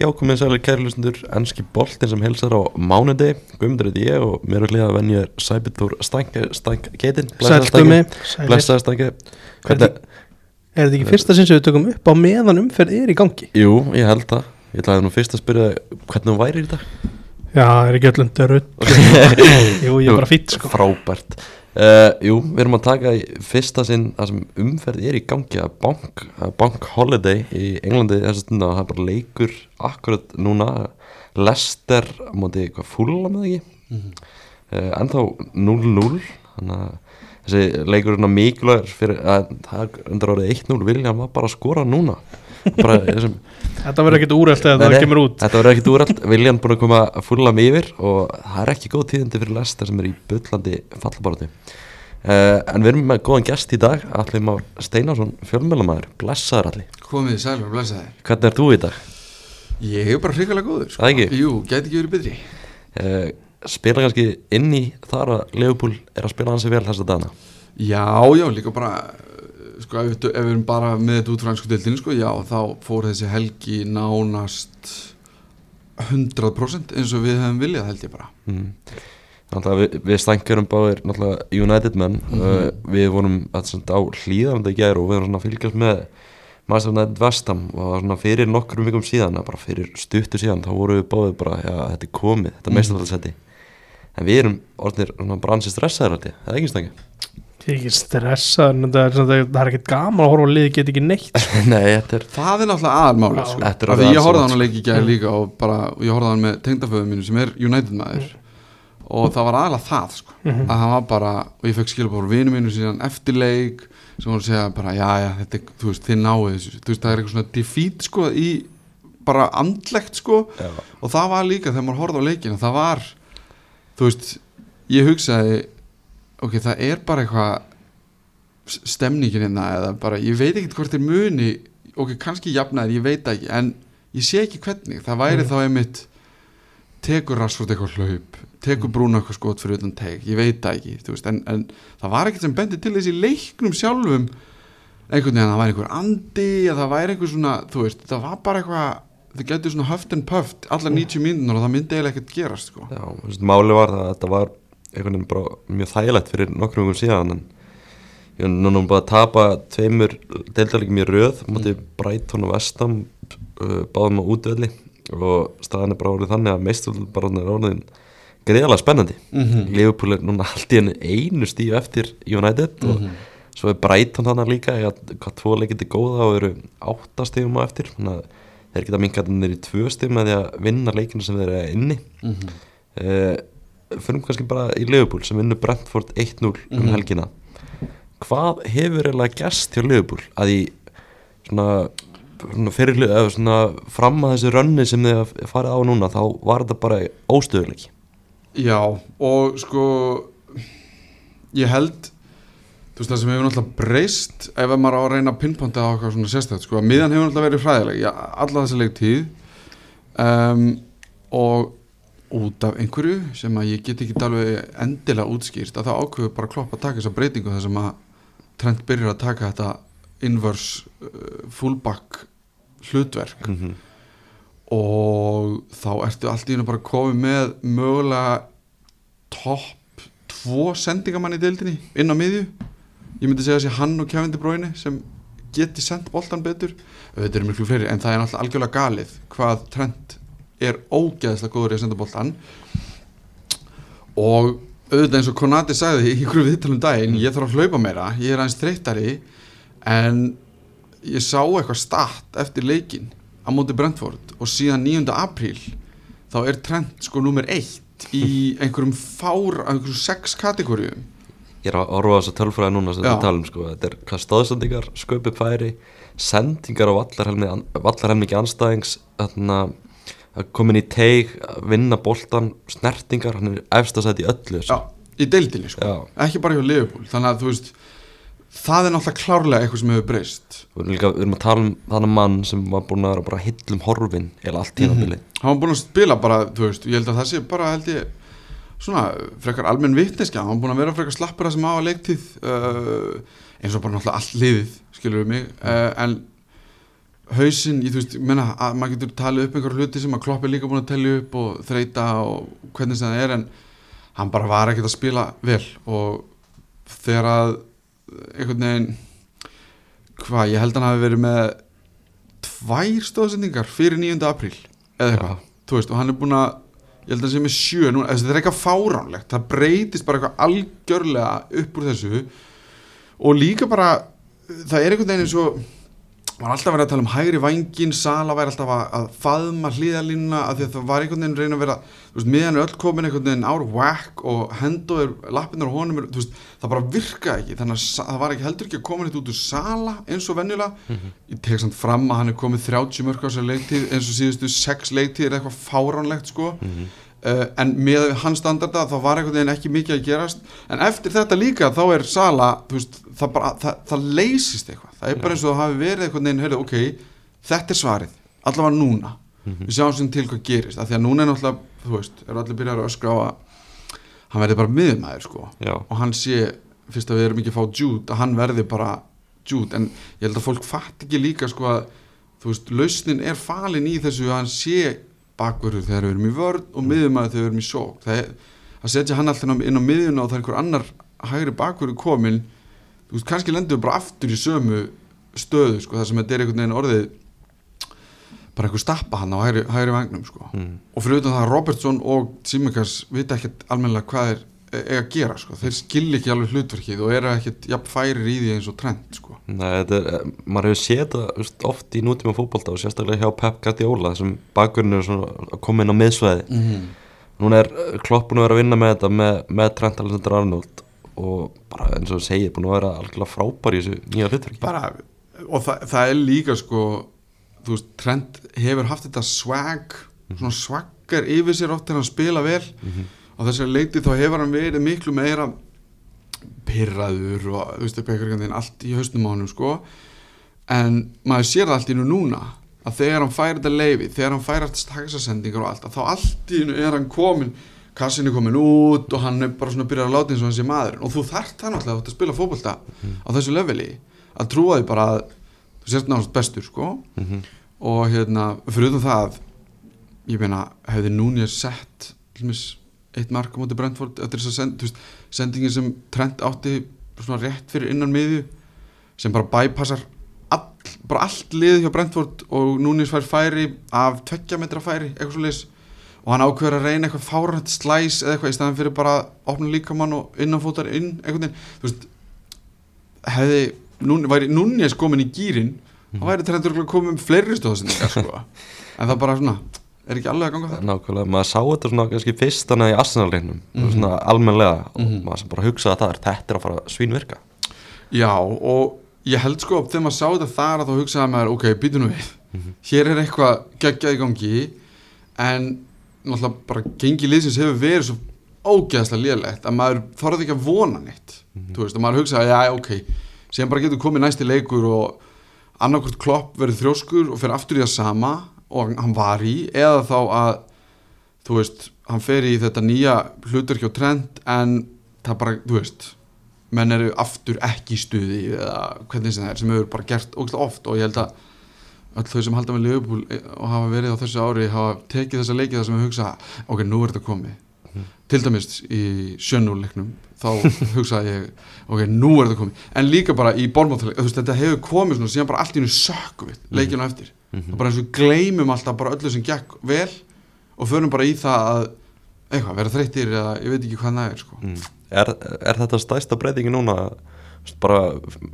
Já, komið sælir kærlustundur, ennski boltin sem helsar á mánudegi, guðmundur heiti ég og mér er hlýða að venja er Sæbjörn Stænke, Stænke, Keitin, Sæltu mig blessaði Stænke. Hvernig, Er þetta ekki fyrsta sinn sem við tökum upp á meðan umferð er í gangi? jú, ég held það, ég ætlaði nú fyrst að spyrja hvernig hún væri í dag. Já, er ekki öllum dörrull Jú, ég er bara fýtt sko Frábært. Uh, jú, við erum að taka í fyrsta sinn það sem umferð er í gangi að bank, að bank holiday í Englandi þess að stunda og það er bara leikur akkurat núna. Lester á móti eitthvað fúla með ekki? Uh, ennþá 0-0 þannig að þessi leikur er mikilvægur fyrir að það er undir árið 1-0 Viljan var bara að skora núna. bara Þetta verður ekkert úrelt eða það kemur út. Þetta verður ekkit úrælt, Viljan búin að koma fulla með yfir og það er ekki góð tíðindi fyrir Lester sem er í bullandi fallabaratu uh, En við erum með góðan gest í dag Allir Már Steinarsson, fjölmjölamæður Blessaður allir, Komið þið sæl og blessaðir. Hvernig er þú í dag? Ég er bara hrikalega góður. Sko. Það ekki? Jú, gæti ekki verið betri. Uh, spila kannski inn í þar að Leopold er að spila hansi vel þessa dana Já, já, líka bara sko, ef, ef við erum bara með þetta út frá ennsku deildin sko, já, þá fór þessi helgi nánast 100% eins og við hefum viljað held ég bara. Mm. Við, við stænkarum báðir United menn. Uh, Við vorum á hlýðaranda í gær og við vorum að fylgjast með Master United Vestam og fyrir nokkrum vikum síðan fyrir stuttu síðan þá vorum við báðir bara, já þetta er komið þetta er mm. en við erum orðinir bransi stressaður alltaf, það er ekki stængi Ég er ekki stressað en það er, það er ekkert gaman að horfa á liði get ekki neitt Nei, þetta er Það er náttúrulega aðalmáli sko. Er því ég alls horfði á saman, hann að leiki í gæði líka og bara, og ég horfði á hann með tengdaföðu mínu sem er United maður. Og það var aðalega það sko. að hann var bara, og ég fekk skilja bara vinu mínu síðan eftir leik sem voru að segja bara, já, já, þetta er, þú veist, þið náðu þessu. Þú veist, það er eitthvað svona defeat sko í bara andlegt sko. Já, og það var líka þegar maður horfði á leikina ok, það er bara eitthvað s- stemningin hérna eða bara, ég veit ekki hvort er muni, ok, kannski jafnaðir, ég veit ekki, en ég sé ekki hvernig, það væri Mm. þá einmitt tekur Rashford eitthvað hlaup tekur Brúna eitthvað skot fyrir utan teg ég veit ekki, þú veist, en, en það var ekkert sem bendi til þessi leiknum sjálfum einhvern veginn að það væri einhver andi það væri einhver svona, þú veist það var bara eitthvað, það getur svona höft en pöft allar 90 mínútur og það myndi eiginlega ekkert gerast sko. já, máli var það að þetta var einhvern veginn bara mjög þægilegt fyrir nokkrum vikum síðan en ég er núna bara að tapa tveimur deildalegjum í röð mútið Brighton og Vestam uh, báðum á útvelli. Og staðan er bara orðið þannig að orðin er orðin greiðalega spennandi. Mm -hmm. Liverpool er núna allt í henni einu stíu eftir United og svo er Brighton þannig líka að hvað tvo leikindi góða og eru átta stífum á eftir. Þannig að þeir geta þeir í tvö stífum með því að vinna leikinu sem þeir eru inni. Uh, fyrir kannski bara í Liverpool sem vinnur Brentford 1-0 um Mhm. helgina. Hvað hefur eiginlega gerst hjá Liverpool? Að í svona, svona fyrir svona fram að þessu rönni sem þið farið á núna þá var þetta bara óstöðuleik Já, og sko ég held þú veist það sem hefur náttúrulega breyst ef maður á að reyna að pinponta á eitthvað svona sérstætt sko, að miðan hefur náttúrulega verið fræðileg alla þessi leiktíð. Um, og út af einhverju sem að ég get ekki alveg endilega útskýrt að það ákveður bara klopp að taka þessa breytingu þar sem að Trent byrjar að taka þetta inverse uh, fullback hlutverk. Mm -hmm. og þá ertu allt í hennu bara komið með mögulega topp tvo sendingamann í deildinni inn á miðju. Ég myndi segja þessi hann og Kevin De Bruyne sem geti sendt boltan betur. Þetta eru miklu fleiri en það er náttúrulega algjörlega galið hvað Trent er ógeðslega góður í að senda boltan og auðvitað eins og Konati sagði í ykkur viðtalum daginn ég þarf að hlaupa meira, ég er aðeins þreyttari en ég sá eitthvað start eftir leikin á móti Brentford og síðan 9. apríl þá er Trent sko nummer 1 í einhverjum fár einhverjum sex kategórium Ég er að horfa á þess að tölfræða núna sem þetta tala um sko. Þetta er hvað stóðsendingar, sköpu færi sendingar á vallarhelmingi anstæðings þarna að komin í teig, vinna boltan snertingar, hann er efst að setja í öllu þessu. Já, í deildinni sko, Já. ekki bara hjá Liverpool þannig að þú veist það er náttúrulega klárlega eitthvað sem hefur breyst. Við erum, líka, við erum að tala um þannig mann sem var búin að vera bara hillum horfin eða allt tímabili hann var búin að spila bara, þú veist, ég held að það sé bara held ég svona frekar almenn vitneskja, hann var búin að vera frekar slappur að sem á að leiktíð uh, eins og bara náttúrulega allt liðið, skilur við mig uh, en hausinn, ég þú veist, ég meina að maður getur talið upp einhver hluti sem að Klopp er líka búin að telja upp og þreita og hvernig sem það er en hann bara var ekkert að spila vel og þegar að einhvern veginn hvað, ég held að hann hafi verið með tvær stóðsendingar fyrir 9. apríl eða eitthvað, þú veist, og hann er búin að ég held að það sé með sjö, nú, þetta er eitthvað fáránlegt það breytist bara eitthvað algjörlega upp úr þessu og líka bara, það er einhvern veginn eins og var alltaf verið að tala um hægri vangin, Sala væri alltaf að, að faðma hlýðalínuna að því að það var einhvern veginn reyna að vera, veist, meðan öll komin einhvern veginn ár whack og hendur lappinnar og honum er, veist, það bara virkaði ekki, þannig að það var ekki heldur ekki að koma neitt út úr Sala eins og venjulega. Ég tek samt fram að hann er komið 30 mörg á þessar leiktíð eins og síðustu 6 leiktíð er eitthvað fáránlegt sko Uh, en með hans standarda þá var einhvern veginn ekki mikið að gerast. En eftir þetta líka þá er Sala veist, það, bara, það, það leysist eitthvað. Það er bara eins og það hafi verið einhvern veginn heyrðu, ok, þetta er svarið, allavega núna. Við sjáum sem til hvað gerist af því að núna er náttúrulega, þú veist, eru allir byrjar að öskra á að hann verði bara miðumæður sko. Já, og hann sé, fyrst að við erum ekki að fá Jude, að hann verði bara Jude, en ég held að fólk fatt ekki líka sko að, þú veist, lausnin er falin í þessu að hann sé bakverður þegar við erum í vörð og miðumæður þegar við erum í sók það er, að setja hann alltaf inn á miðuna og það er einhver annar hægri bakverður komin þú veist, kannski lendur við bara aftur í sömu stöðu, sko, það sem þetta er einhvern veginn orðið bara einhver stappa hann á hægri, hægri vagnum, sko mm. og fyrir utan það að Robertson og Simikas vita ekkert almennilega hvað er eiga að gera sko, þeir skilja ekki alveg hlutverkið og eru ekkert jafn færir í því eins og trend sko. Nei, þetta er, eh, maður hefur séð það þú veist, oft í nútíma fótbolta og sérstaklega hjá Pep Guardiola þessum bakgrunni er koma inn á miðsvæði mm -hmm. Núna er eh, Klopp búin að vera að vinna með þetta með, með Trent Alexander Arnold og bara eins og þú segir búin að vera algjörlega frábær í þessu nýja hlutverki. Bara, og það, það er líka sko, þú veist, trend hefur haft þetta swag svona swaggar yfir sér oft þegar hann spila vel og þessari leiti þá hefur hann verið miklu meira pyrraður og þú veist, veginn allt í hausnum á hann sko. En maður sér það allt í nú núna að þegar hann fær þetta leifi, þegar hann fær alltaf taksasendingar og allt, að þá allt í nú er hann komin, kassin er komin út og hann er bara svona að byrja að láta eins og hann sé maður og þú náttúrulega þú ert að spila fótbolta á þessu leveli að trúa því bara að þú sért náttúrulega bestur sko. Mm -hmm. og hérna, fyrir það ég meina, hefði núni sett til dæmis, eitt mark á móti Brentford eftir þess að send, veist, sendingin sem Trent átti svona rétt fyrir innan miðju sem bara bypassar all, bara allt lið hjá Brentford og núni fær færi af tveggja metra færi, eitthvað svo leis og hann ákveður að reyna eitthvað fárhætt slæs eða eitthvað í staðan fyrir bara að opna líkamann og innanfótar inn, einhvern veginn. Þú veist, hefði núni, væri núni komin í gýrin þá væri Trent örugglega komið um fleiri stóðsendingar sko. en það bara svona er ekki alveg að ganga það Nákvæmlega, maður sá þetta svona kannski fyrst hana í Arsenal-leiknum. Mhm. svona almennilega og Mhm. maður sem bara hugsaði að það er þetta er að fara að svínvirka Já, og ég held sko þegar maður sá þetta þar að þá hugsaði maður ok, býtu nú við, hér er eitthvað geggjað í gangi en náttúrulega bara gengi liðsins hefur verið svo ógeðslega lélegt að maður þorði ekki að vona neitt. Þú veist, og maður hugsaði, já, ok síðan bara getur komið næsti leikur og annarkvort klopp verður þrjóskur og fer aftur í það sama og hann var í eða þá að þú veist, hann fer í þetta nýja hlutur hjá trend en það bara, þú veist menn eru aftur ekki í stuði eða hvernig sem það er, sem hefur bara gert ógæslega oft og ég held að öll þau sem halda með Liverpool og hafa verið á þessu ári hafa tekið þessa leikið þar sem við hugsa ok, nú er þetta komið. Til dæmis í sjönnúleiknum þá hugsaði ég, ok, nú er þetta komið. En líka bara í bormáþleik þú veist, þetta hefur komið svona, síðan bara allt í hennu sökku við leikinu á eftir, og bara eins og gleymum alltaf bara öllu sem gekk vel og förum bara í það að eitthvað, vera þreyttir eða ég veit ekki hvað það er sko. mm. er, er þetta stæsta breytingi núna bara,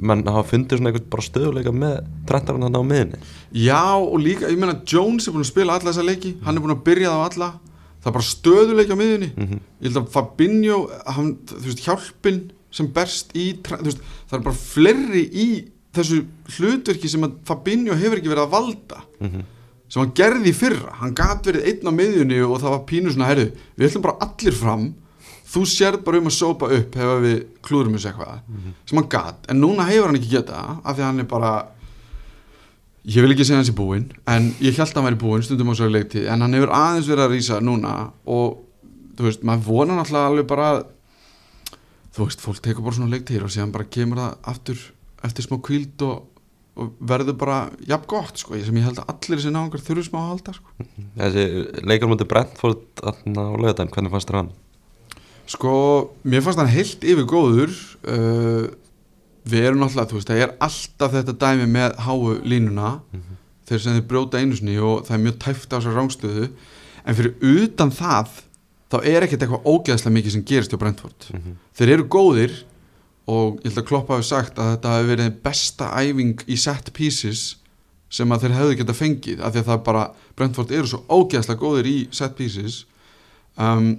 menn hafa fundið svona einhvern bara stöðuleika með Trent Alexander á miðinni Já, og líka, ég meina Jones er búin að spila alla þessa leiki, hann er búin að byrja það á alla það er bara stöðuleiki á miðunni Mhm. ég held að Fabinho hann, veist, hjálpin sem berst í veist, það er bara fleiri í þessu hlutverki sem að Fabinho hefur ekki verið að valda Mhm. sem hann gerði fyrra, hann gat verið einn á miðjunni og það var pínu svona, herru við ætlum bara allir fram. Þú sérð bara um að sópa upp hefur við klúðurum þessu eitthvað, sem hann gat. En núna hefur hann ekki geta af því að hann er bara ég vil ekki segja hans í búinn en ég held að hann væri búinn stundum á svo leiktið en hann hefur aðeins verið að rýsa núna og þú veist, maður vonar náttúrulega alveg bara þú veist, fólk tekur bara svona leiktið og síðan bara kemur það aftur eftir smá kvíld og og verður bara jafn gott sko, sem ég held að allir þessi náðungar þurfi smá að halda sko. Þessi leikar mútið Brentford þarna á lögadaginn, hvernig fannst þér hann? Sko, mér fannst hann heilt yfir góður uh, Við erum náttúrulega, þú veist, það er alltaf þetta dæmi með háu línuna þeir sem þeir brjóta einu sinni og það er mjög tæft á sér rángstöðu en fyrir utan það þá er ekkert eitthvað ógeðslega mikið sem gerist hjá Brentford þeir eru góðir og ég held að Klopp hafi sagt að þetta hafi verið besta æfing í set pieces sem að þeir hefðu geta fengið af því að það bara, Brentford eru svo ógeðslega góðir í set pieces. Um,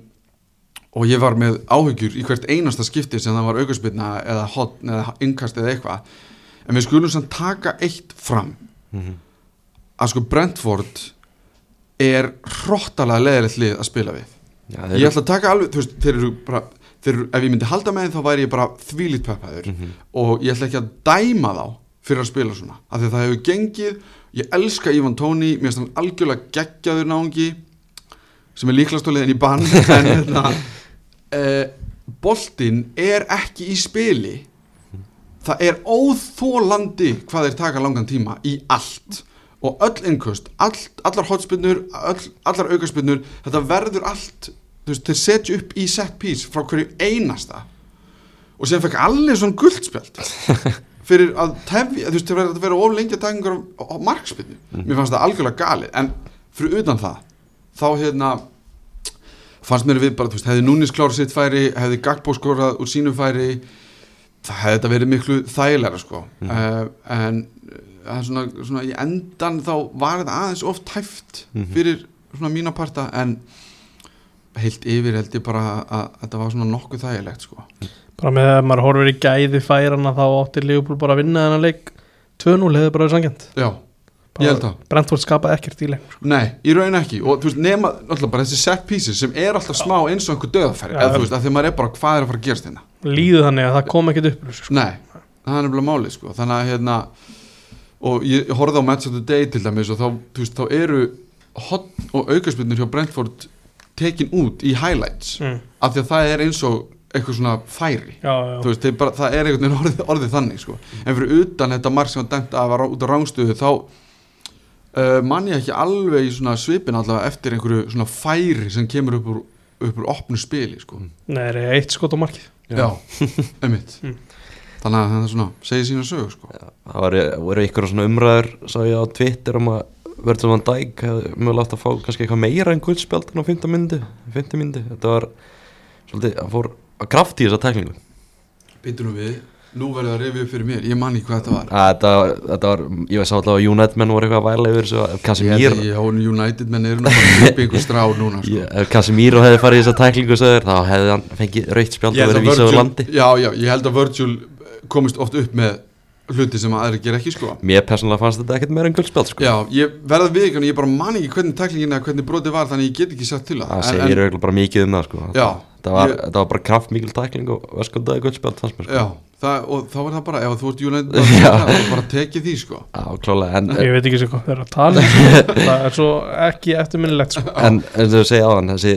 og ég var með áhyggjur í hvert einasta skipti sem það var aukarspilna eða hotn eða innkast eða eitthvað. En við skulum samt taka eitt fram. Að sko Brentford er hróttalega leðilegt lið að spila við. Já, ég ætla að taka alveg, þú veist, þeir eru bara þeir ef ég myndi halda með þeim þá væri ég bara þvílít peppaður. Og ég ætla ekki að dæma þá fyrir að spila svona af því að það hefur gengið, ég elska Ivan Tóni mér finnst hann algjörlega geggjaður náungi sem er líklast á leiðin í bann en hérna uh, boltinn er ekki í spili. Það er óþólandi hvað þeir taka langan tíma í allt. Og öll innkust, all, allar hotspinnur all, allar aukarspinnur þetta verður allt, þú veist, þeir setja upp í set piece frá hverju einasta og sem fekk allir svona guldspjald fyrir að tefja, þú veist, þeir verður að vera of lengi að taka einhverjum á, á markspinnu mér fannst það algjörlega galið, en fyrir utan það þá hérna fannst mér við bara, þú veist, hefði Núnis klár sitt færi, hefði Gagbo skorað úr sínu færi það hefði þetta verið miklu þægilega sko. Mm. en uh, svona, svona í endan þá var þetta aðeins oft tæft fyrir svona mína parta en heilt yfir held ég bara að, að þetta var svona nokkuð þægilegt sko bara með að maður horfir í gæði færana þá átti Leopold bara að vinna þennan leik 2-0 hefði bara verið sangjant já, ég held það Brentford skapaði ekkert í leik sko. Nei, í raun ekki og þú veist, nema, náttúrulega bara þessi set pieces sem er alltaf smá eins og einhver döðafæri Já. eða þú veist, að því maður er bara hvað er að fara að gerast hérna líðu þannig að það kom ekkert upp sko. Nei, það er nefnilega máli sko. þannig að hérna og ég horfði á Match of the Day til dæmis og þá, þú veist, þá eru hot og aukarspilnur hjá Brentford tekin út í highlights mm. af því að það er eins og eitthvað svona færi já, já, þú veist, bara, það er einhvern veginn orðið, orðið þannig sko. en fyrir utan þetta mark sem var dæmt að var út á rángstöðu þá uh, man ég ekki alveg í svona svipin allavega eftir einhverju svona færi sem kemur upp úr, upp úr opnu spili sko. Nei, það er eitt skot á markið já, einmitt Mm. þannig að það svona segir sína sög sko. Það var, voru ykkur svona umræður sá ég á Twitter um að Virgil van Dijk hefði mögulega átt að fá kannski eitthvað meira en guldspjald en á 15 myndi 15 myndi, þetta var svolítið, hann fór að krafti í þessa tæklingu. Býtum við, nú verður það að upp fyrir mér Ég man ekki hvað þetta var. Að þetta, þetta var, ég veist alltaf að United menn voru eitthvað að væla yfir þessu að ég og United menn eru nú bara upp í einhver strá núna sko. ég- ef Casemiro hefði farið í þessa tæklingu svo þá hefði hann fengið raukt spjald og verið að vísað úr landi. Já, já, ég held að Virgil komist oft upp með hluti sem aðri ger ekki sko Mér persónulega fannst þetta ekkert meira en guldspjald sko. Já, ég verða við ykkur, ég bara man ekki hvernig taklingin eða hvernig brotið var, þannig ég get ekki sett til það það segir auðvitað bara mikið um það sko. Já, þetta, var, ég- þetta var bara kraft mikil tækling og öskundaði guldspjald fannst mér sko. Já, það, og þá er það bara, ef þú ert Já. bara, tekið því sko Já, klálega en, ég veit ekki sem hvað þeir eru að tala um, sko. það er svo ekki eftirminnilegt sko. en eins og þú segja á hann þessi,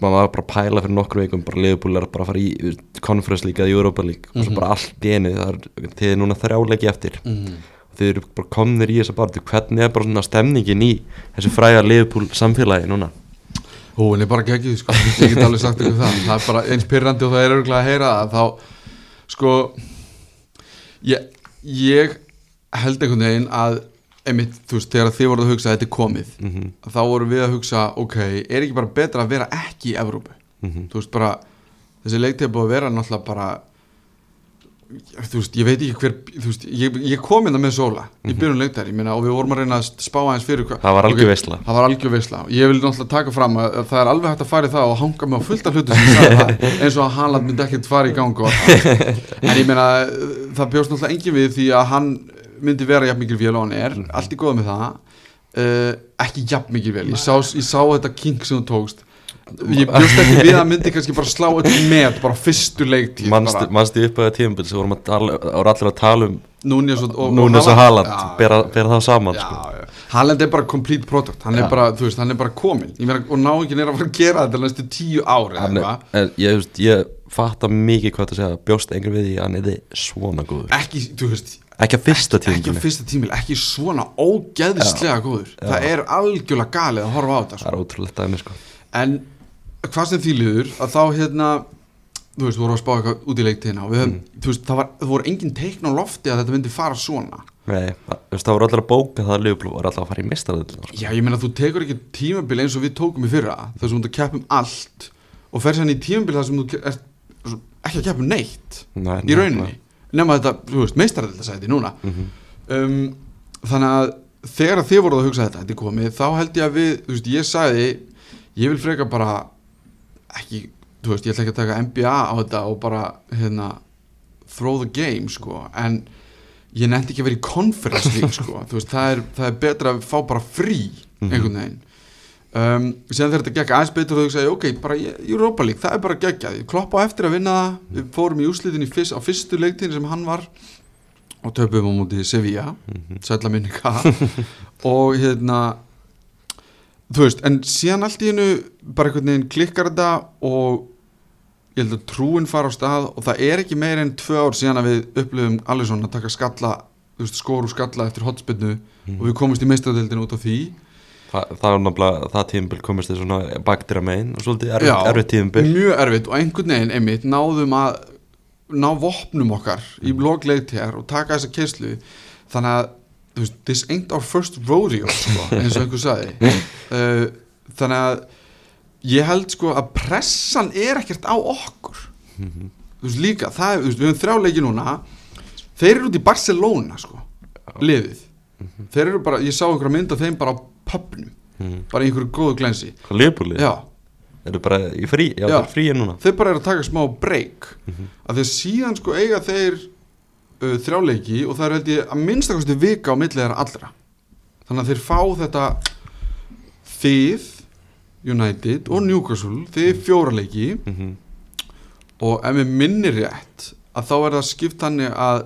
maður var bara að pæla fyrir nokkru vikum bara Liverpool er bara að fara í Conference League eða Europa League og svo Mhm. bara allt í einu það er, þið er núna þrjáleiki eftir. Mm. og þið eru bara komnir í þessa barðu hvernig er bara svona stemningin í þessu fræga Liverpool samfélagi núna? Ó, en ég bara geggið, sko, ég get alveg sagt ykkur það. Það er bara eins pyrrandi og það er örgulega að heyra það Þá, sko Ég, ég held einhvern veginn að einmitt, þú veist, þegar þið voruð að hugsa að þetta er komið mm þá vorum við að hugsa, ok, er ekki bara betra að vera ekki í Evrópu? -hmm. þú veist bara, þessi leiktíð er búið að vera náttúrulega bara þú veist, ég veit ekki hver þú veist, ég, ég kom inn með Sola í byrjun leiktíðar, ég meina, og við vorum að reyna að spá aðeins fyrir hvað það var algjör Ok, veisla. það var algjör veisla. Og ég vil náttúrulega taka fram að, að það er alveg hægt að fara í það og hanga með á fullt af hlutu sem ég það eins og að Haaland myndi ekkert fara í gang og allt. En ég meina það bjóst náttúrulega engin við því að hann myndi vera jafn mikil vél og hann er. Allt í góða með það. Uh, ekki jafn mikil vél, ég sá, ég sá þetta king sem þú tókst. Ég bjóst ekki við að myndi kannski bara slá þetta með bara fyrstu leiktíð manstu upp að tímabil sem vorum að allir að tala um Núnes og, og, Núnes og Haaland. Já, bera, bera það saman Já, sko. já. Haaland er bara complete product. Hann er bara, veist, hann er bara komin meina, og náingin er að fara að gera þetta næstu tíu ári er, ég, ég fatta mikið hvað það segja. Bjóst einhver við því að hann er svona góður? Ekki, þú veist, Ekki að fyrsta ekki á tímabili fyrsta tímil, ekki svona ógeðslega góður. Það er algjörlega galið að horfa á þetta Það sko. er ótrúlegt dæmi sko. En hvað sem því liður að þá hérna þú veist, voru að spá eitthvað út í leiktíðina og við höfum, þú veist, það, var, það voru engin teikn á lofti að þetta myndi fara svona. Nei, það, það voru allir að bóka það að Liverpool var allir að fara í mistaröðlina sko. já, ég meina, þú tekur ekki tímabil eins og við tókum í fyrra þar sem þú að keppum allt og fer sann í tímabil þar sem þú er ekki að keppum neitt Nei, í rauninni nema þetta, þú veist, meistaradildasæti núna. Mm um, þannig að þegar þið voruð að hugsa þetta, þetta er komið þá held ég að við, þú veist, ég sagði ég vil freka bara ekki, þú veist, ég ætla ekki að taka NBA á þetta og bara, hérna throw the game, sko. En ég nefndi ekki að vera í conference league, sko, þú veist, það er, það er betra að fá bara frí, einhvern veginn um, síðan þegar þetta gekk aðeins betur og þú sagði, ok, bara Europa League það er bara geggjað, ég kloppa á eftir að vinna það. Við fórum í úslitin í fyrst, á fyrstu leiktíðin sem hann var og töpum á móti Sevilla Mhm. sætla minninga og hérna þú veist, en síðan allt í hennu bara einhvern veginn klikkar þetta og ég held að trúin fara á stað og það er ekki meir en tvö ár síðan að við upplifum Alisson að taka skalla veist, skóru skalla eftir hotspinnu og við komumst í meistradeldinu út á því Þa, Það var náttúrulega, það tímabil komist þið svona baktir að megin og svolítið erfitt, erfitt tímabil. mjög erfitt og einhvern veginn einmitt náðum að ná vopnum okkar í blogleiktér og taka þessa keislu þannig að veist, this ain't our first rodeo sko, eins og einhver sagði. Uh, þannig að ég held sko að pressan er ekkert á okkur. Mhm. þú veist líka, það veist, við höfum þrjá leiki núna. Þeir eru út í Barcelona sko, liðið. Þeir eru bara, ég sá einhverja mynd af þeim bara á pubnum, Mhm. bara í einhverju góðu glensi. Liverpoolið? já, Eru bara í frí, já, Já. frí núna. Þeir bara eru að taka smá break. Mhm. að þeir síðan sko eiga þeir uh, þrjáleiki og það er held ég að minnstakosti vika á milli þeirra allra. Þannig að þeir fá þetta þið United og Newcastle þið fjóra leiki. Mm og ef við minnir rétt að þá er það skipt þannig að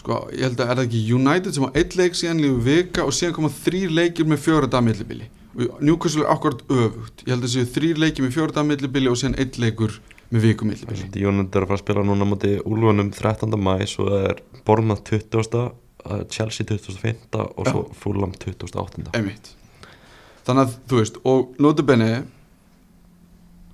sko, ég held að er það ekki United sem á eitt leik síðan lífu vika og síðan koma þrýr leikir með fjóra dag millibili og Newcastle er akkurat öfugt ég held að séu þrýr leikir með fjóra dag millibili og síðan eitt leikur með viku millibili Jónund er að fara að spila núna á móti Úlfunum 13. mæ svo er Bormað 20. uh, Chelsea 25. og svo Fulham 28. Einmitt. þannig að þú veist og notabenni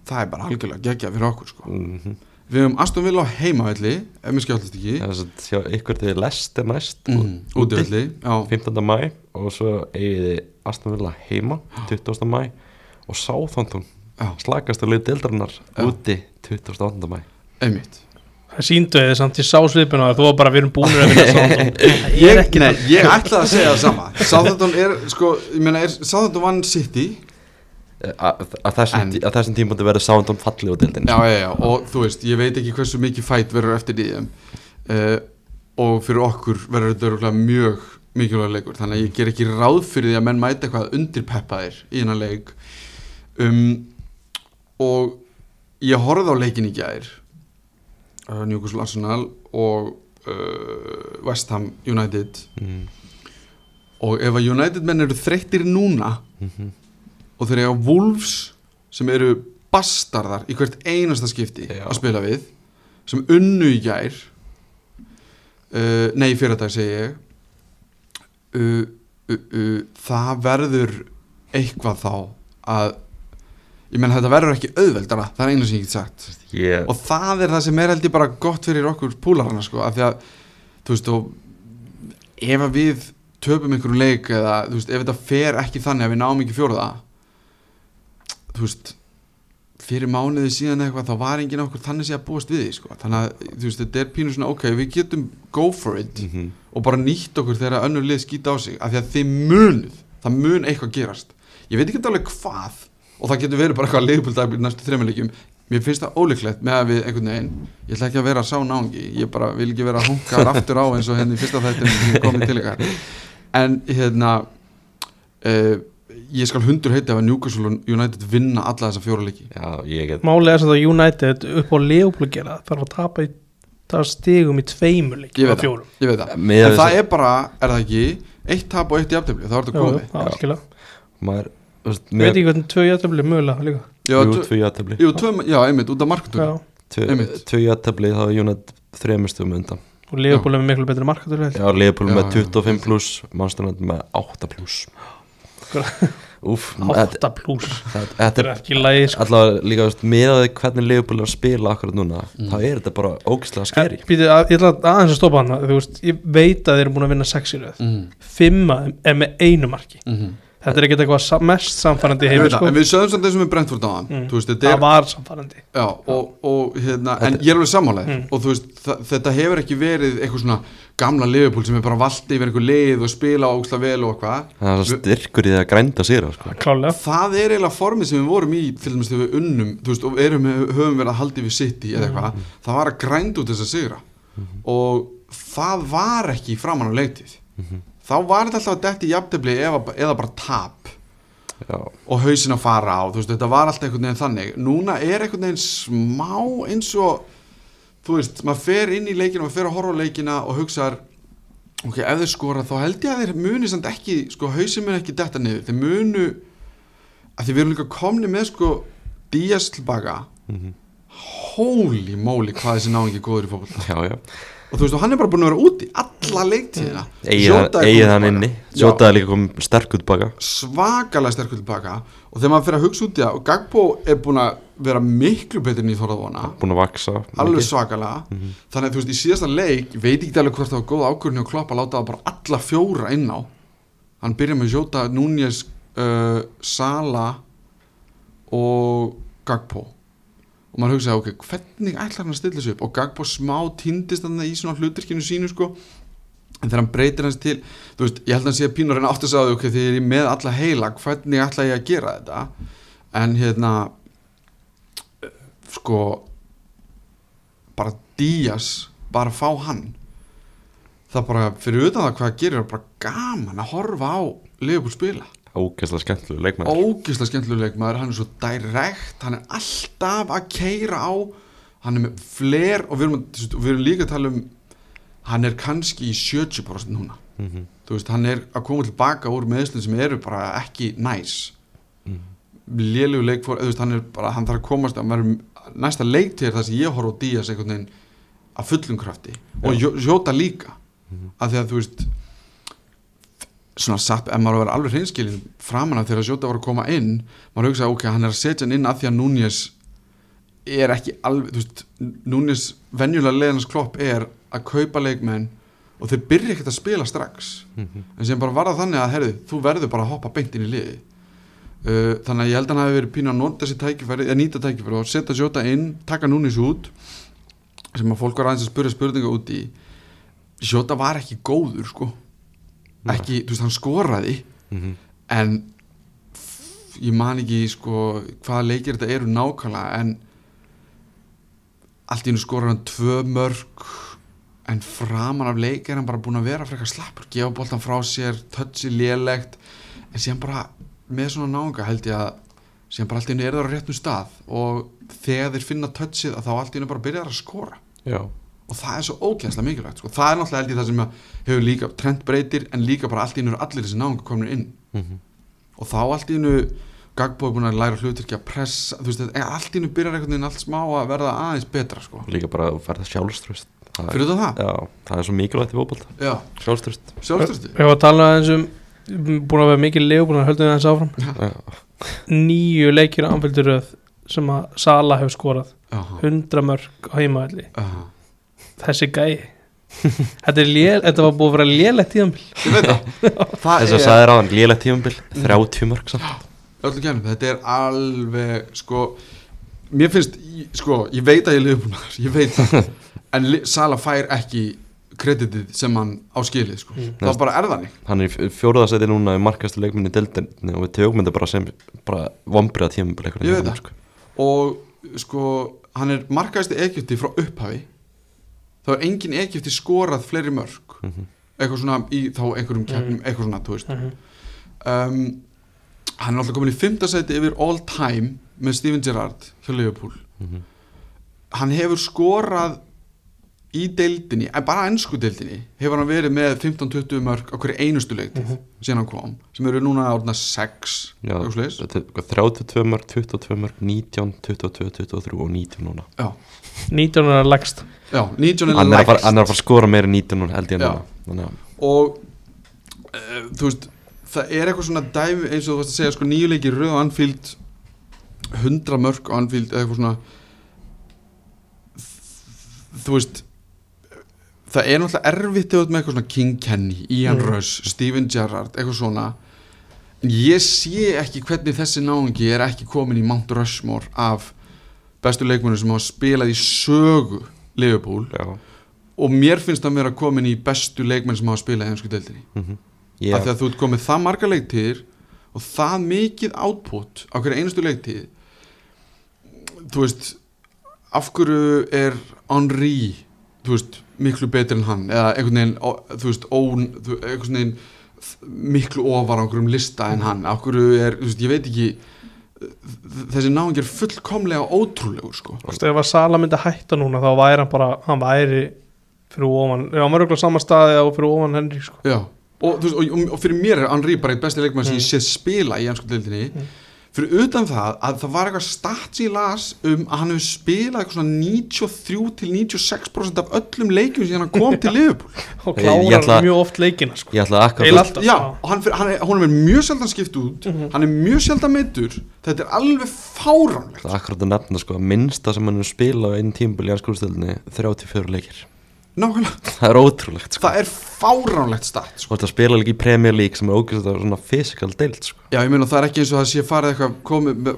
það er bara algjörlega geggja fyrir okkur sko. mm -hmm. Við höfum Aston Villa á heimavelli ef mér skjáttast ekki Þess að ykkur til Lester næst mm. útivelli já, 15. mæ og svo eigið þið Aston Villa heima 20. mæ og slagast að leið deildarinnar Já. úti 28. mæ einmitt Það síndu þið samt í sásvipuna að þú var bara við erum búinir að vinna. Það ég, er ég ætlaði að segja það sama Southampton er, sko, ég meina er Southampton vann City Eh, að að þessum, þessum tímpundi verður Southampton falli úr deildinni. Já, já, já, og þú veist, ég veit ekki hversu mikið fætt verður eftir því uh, og fyrir okkur verður þetta mjög mikilvæg leikur, þannig að ég ger ekki ráð fyrir því að menn mæta eitthvað undir peppaðir í hennar leik. Um, og ég horfði á leikin í gær uh, Newcastle Arsenal og uh, West Ham United. Mm. og ef að United menn eru þreyttir núna Mm og þeir eiga Wolves sem eru bastardar í hvert einasta skipti Já. að spila við sem unnu í gær. Uh, nei fyrir dag segi ég. Uh, uh, það verður eitthvað þá að ég menn þetta verður ekki auðveldara það er einu sem ég get sagt. Ég, og það er það sem er held ég bara gott fyrir okkur púlarana sko af því að þú veist og ef að við töpum einhverjum leik eða þú veist ef þetta fer ekki þannig að við náum ekki fjóraða þú veist fyrir mánuði síðan eitthvað þá var enginn okkur þannig að búast við því sko. Þannig að þú veist þetta er pínu svona ok við getum go for it mm og bara nýtt okkur þegar önnur lið skýta á sig af því að þið munuð, það mun eitthvað gerast. Ég veit ekki alveg hvað og það getur verið bara eitthvað leifbúldagbil næstu þrejmuleikjum mér finnst það ólíklegt með að við einhvern veginn, ég ætla ekki að vera sá náungi ég bara vil ekki vera þar aftur á eins og henni í fyrsta ég komið til ykkar en hérna uh, ég skal hundur heiti af að Newcastle United vinna alla þessa fjóra leiki. Já, ég get Málið er sem það United upp á Leopold gera þarf að tapa í það stigum í tveimur leik Ég á veit það. fjórum. Ég veit það, en það að- er bara, er það ekki eitt tap og eitt jafntefli, þá er þetta Jú, komið. maður, veit ekki hvernig tvö jættabli er mögulega líka. Já, jú, tvö- jú, tvö, já, einmitt, út af marktöku Já, tvö, játefli þá er Jónat þremistum undan. Og Leopold er með miklu betri markatölu Já, Liverpool Já, með já. 25 pluss Manchester United með 8 pluss Úf, þetta 8 pluss þetta er ekki lægi sko. allavega líka með að hvernig Liverpool er að spila akkurat núna Mm. þá er þetta bara ógislega skeri ég ætla aðeins að stoppa hana veist, ég veit að þeir eru búin að vinna sex í röð mm. fimm af þeim er með einu marki Mm. Þetta er ekkert eitthvað mest samfærandi það, sko. en við sögum samt þessum með Brentford á hann. Mm. þú veist, þetta það er var samfærandi Já, og, og hérna, en ég er alveg sammálaðið Mm. og veist, þetta hefur ekki verið eitthvað svona gamla Liverpool sem er bara valdi yfir einhver lið og spila ógslag vel og eitthvað það er styrkur í því að grænda sér sko. það er eiginlega formið sem við vorum í til dæmis þegar við unnum, veist, og erum, höfum verið að haldi við City eða eitthvað. Það var að grænda út þess að sigra og það var ekki framan á leiktið þá var þetta alltaf að detti jafntefli eða, bara tap. Já, og hausin að fara á, veist, þetta var alltaf einhvern veginn þannig, núna er einhvern veginn smá eins og þú veist, maður fer inn í leikina maður fer að horfa á leikina og hugsaðar ok, ef þeir skora þá held ég að þeir muni samt ekki, sko, hausin mun ekki detta niður, þeir munu að við erum líka komni með sko Díaz tilbaka holy moly hvað þessi náingi góður í fótboll já, já og þú veist, og hann er bara búin að vera úti alla leiktíðina. Jota er eigið hann tilbaka. inni Já. Sjótaði líka kom sterk út baka. Svakalega sterkur tilbaka og þegar maður fyrir að hugsa út í það og Gagbo er búin að vera miklu betur en ég þorði að vona. Búin að vaksa alveg mikið. svakalega þannig að þú veist í síðasta leik veit ekki alveg hvort það var góð ákvörðin og Klopp að láta það bara alla fjóra inn á. Hann byrja með Jota, Núñez uh, Sala og Gagbo og maður hugsaði ok, hvernig ætlar hann að stilla þessu upp? Og Gagbo smá týndist þannig í svona hluturkinu sínu sko. En þegar hann breytir hans til þú veist, ég held að hann sé að pínur en átt að sagði ok, þegar ég er með alla heila, hvernig ætla ég að gera þetta? En hérna sko bara Díaz bara fá hann. Það bara, fyrir utan það hvað gerir er bara gaman að horfa á Liverpool spila Ógeðslega skemmtilega leikmaður. Ógislega skemmtileg leikmaður, hann er svo direkt hann er alltaf að keira á hann er með fler og við erum, við erum líka að tala um hann er kannski í 70% núna. Mhm. þú veist, hann er að koma tilbaka úr meðslun sem eru bara ekki næs. Mhm. lélegu leikfór, veist, hann er bara hann þarf að komast að maður, næsta leiktíð er það sem ég horf á Díaz að fullum krafti. Og Jó- Jóta líka. Af því að þú veist svona satt, ef maður var alveg hreinskilin framan af þegar Jóta var að koma inn maður hugsaði, ok, hann er að setja hann inn af því að Núñez er ekki alveg, þú veist, Núñez venjulega leiðans klopp er að kaupa leikmenn og þeir byrja ekkert að spila strax. Mhm. en sem bara var það þannig að, herðu, þú verður bara að hoppa beint inn í liði uh, þannig að ég held að hann hafi verið pínu að nota þessi tækifæri eða nýta tækifæri og setja Jóta inn taka Núñez út sem að fólk var aðeins að spyrja spurninga út í. Jóta var ekki góður, sko ekki, þú veist, hann skoraði Mhm. en f- ég man ekki sko hvaða leikir þetta eru nákvæmlega en allt í hennu skorar hann tvö mörg en framan af leik er hann bara búin að vera frekar slappur, gefa boltan frá sér tötsi lélegt en síðan bara með svona náunga held ég að síðan bara allt í hennu er það á réttum stað og þegar þeir finna tötsið að þá allt í hennu bara byrjar að skora. Já, og það er svo ógæðslega mikilvægt sko. það er náttúrulega held ég það sem að hefur líka trend breytir en líka bara allt í eru allir þessi náunga komin inn. Mhm. og þá allt í Gagbo er búin að læra hluturki að pressa þú veist, þetta- allt í hennu byrjar einhvern veginn allt smá að verða aðeins betra sko. líka bara að verða sjálfströst Það er- fyrir þetta það? Já, það er svo mikilvægt í fótbolta. Já, Sjálfströst Við varum að tala aðeins um búin að vera mikið legu, búin að höldum það aðeins áfram. Já, nýju leikir á anfylgduröð sem að Sala hefur skorað. Aha, 100 mörg aha. Þessi gæi. Þetta, er lél, þetta var búið að vera lélegt tíðanbíl Ég veit það. Það Þess að er sagði ráðan lélegt tífumbil 30 mörg samt. Öllu kemur, þetta er alveg sko, mér finnst sko, ég veit að ég lifi búin ég veit það, en Sala fær ekki kreditið sem hann á skilið sko, Mm. það bara er þannig. Hann er í fjóruðarsæti núna í markastu leikminni deildinni og við tökum þetta bara sem bara vombriða tífumbil Ég veit það. og sko, hann er markaðist Egypti frá upphafi þá er engin Egypti skorað fleiri mörg Mhm. eitthvað svona í þá einhverjum keppnum, eitthvað svona, þú veist Mhm. um, hann er alltaf komin í fimmtasæti yfir all time með Steven Gerrard hjá Liverpool Mhm. hann hefur skorað í deildinni, en bara ennsku deildinni hefur hann verið með 15-20 mörg á hverju einustu leiktið síðan hann kom sem eru núna árna 6 Já, eitthvað svoleiðis. þetta er eitthvað 32 mörg, 22 mörg, 19, 22, 23 og 19 núna. Já, 19 er lægst. Já, 19 er Hann er að fara, lægst. hann er að fara að skora meira en 19 núna held ég núna. Og uh, þú veist það er eitthvað svona dæmi eins og þú veist að segja sko nýjuleiki röð á Anfield 100 mörg eða eitthvað svona. Þú veist það er náttúrulega erfitt með eitthvað svona King Kenny, Ian Mm. Rush Steven Gerrard, eitthvað svona. En ég sé ekki hvernig þessi náungi er ekki komin í Mount Rushmore af bestu leikmunum sem hafa spilað í sögu Liverpool. Já, og mér finnst það vera komin í bestu leikmenn sem hafa spilað í ennsku deildinni. Mhm. Af Ég, því að þú ert komið það marga leiktíðir og það mikið output á hverju einustu leiktíð þú veist af hverju er Henry þú veist, miklu betur en hann eða einhvern veginn, þú veist, ón þú, einhvern veginn miklu ofar á einhverjum lista en hann. Af hverju er, þú veist, ég veit ekki þessi náðing er fullkomlega ótrúlegur sko. Þú veist, ef að Sala myndi hætta núna þá væri hann bara, hann væri fyrir ofan, já, hann var auðvitað sama staði og fyrir ofan Henry, sko. Já, og, veist, og, og, fyrir mér er Henry bara eitt besti leikmann sem ég sé spila í ennsku deildinni fyrir utan það að það var eitthvað stats í las um að hann hefur spilað eitthvað svona 93 til 96% af öllum leikjum sem hann kom til Liverpool. Og klárar ætla- mjög oft leikina, sko. alltaf. Já, og hann, fyrir, hann, er, hann er mjög sjaldan skipt út. Hann er mjög sjaldan meittur þetta er alveg fáránlegt. Það er akkurat að nefna sko að minnsta sem hann er spila á einn tímbil í anskúrstöldinni 34 leikir Nákvæmlega, Það er ótrúlegt sko. Það er fáránlegt stat sko. Ert að spila líka í Premier League sem er ógæslega svona physical deild sko. Já, ég meina það er ekki eins og það sé farið eitthvað komið,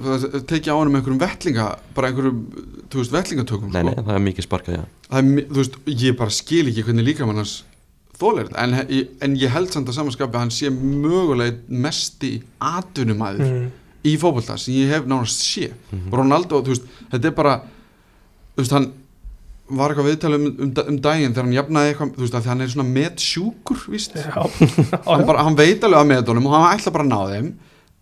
tekið á hann með einhverjum vettlinga bara einhverjum, þú veist, vettlingatökum Nei, sko. nei, það er mikið sparkað, já. Það er, þú veist, ég bara skil ekki hvernig líkamann hans þólir þetta. En, en ég held samt að samanskapi að hann sé mögulega einn mesti atvinnumæður mm. í fótbolta sem ég hef nánast sé Ronaldo, þú veist, þetta er bara þú veist, hann var eitthvað viðtalið um, um, um daginn þegar hann jafnaði eitthvað, þú veist, að hann er svona metsjúkur, víst. Já, hann, bara, hann veit alveg að metunum og hann ætla bara að ná þeim.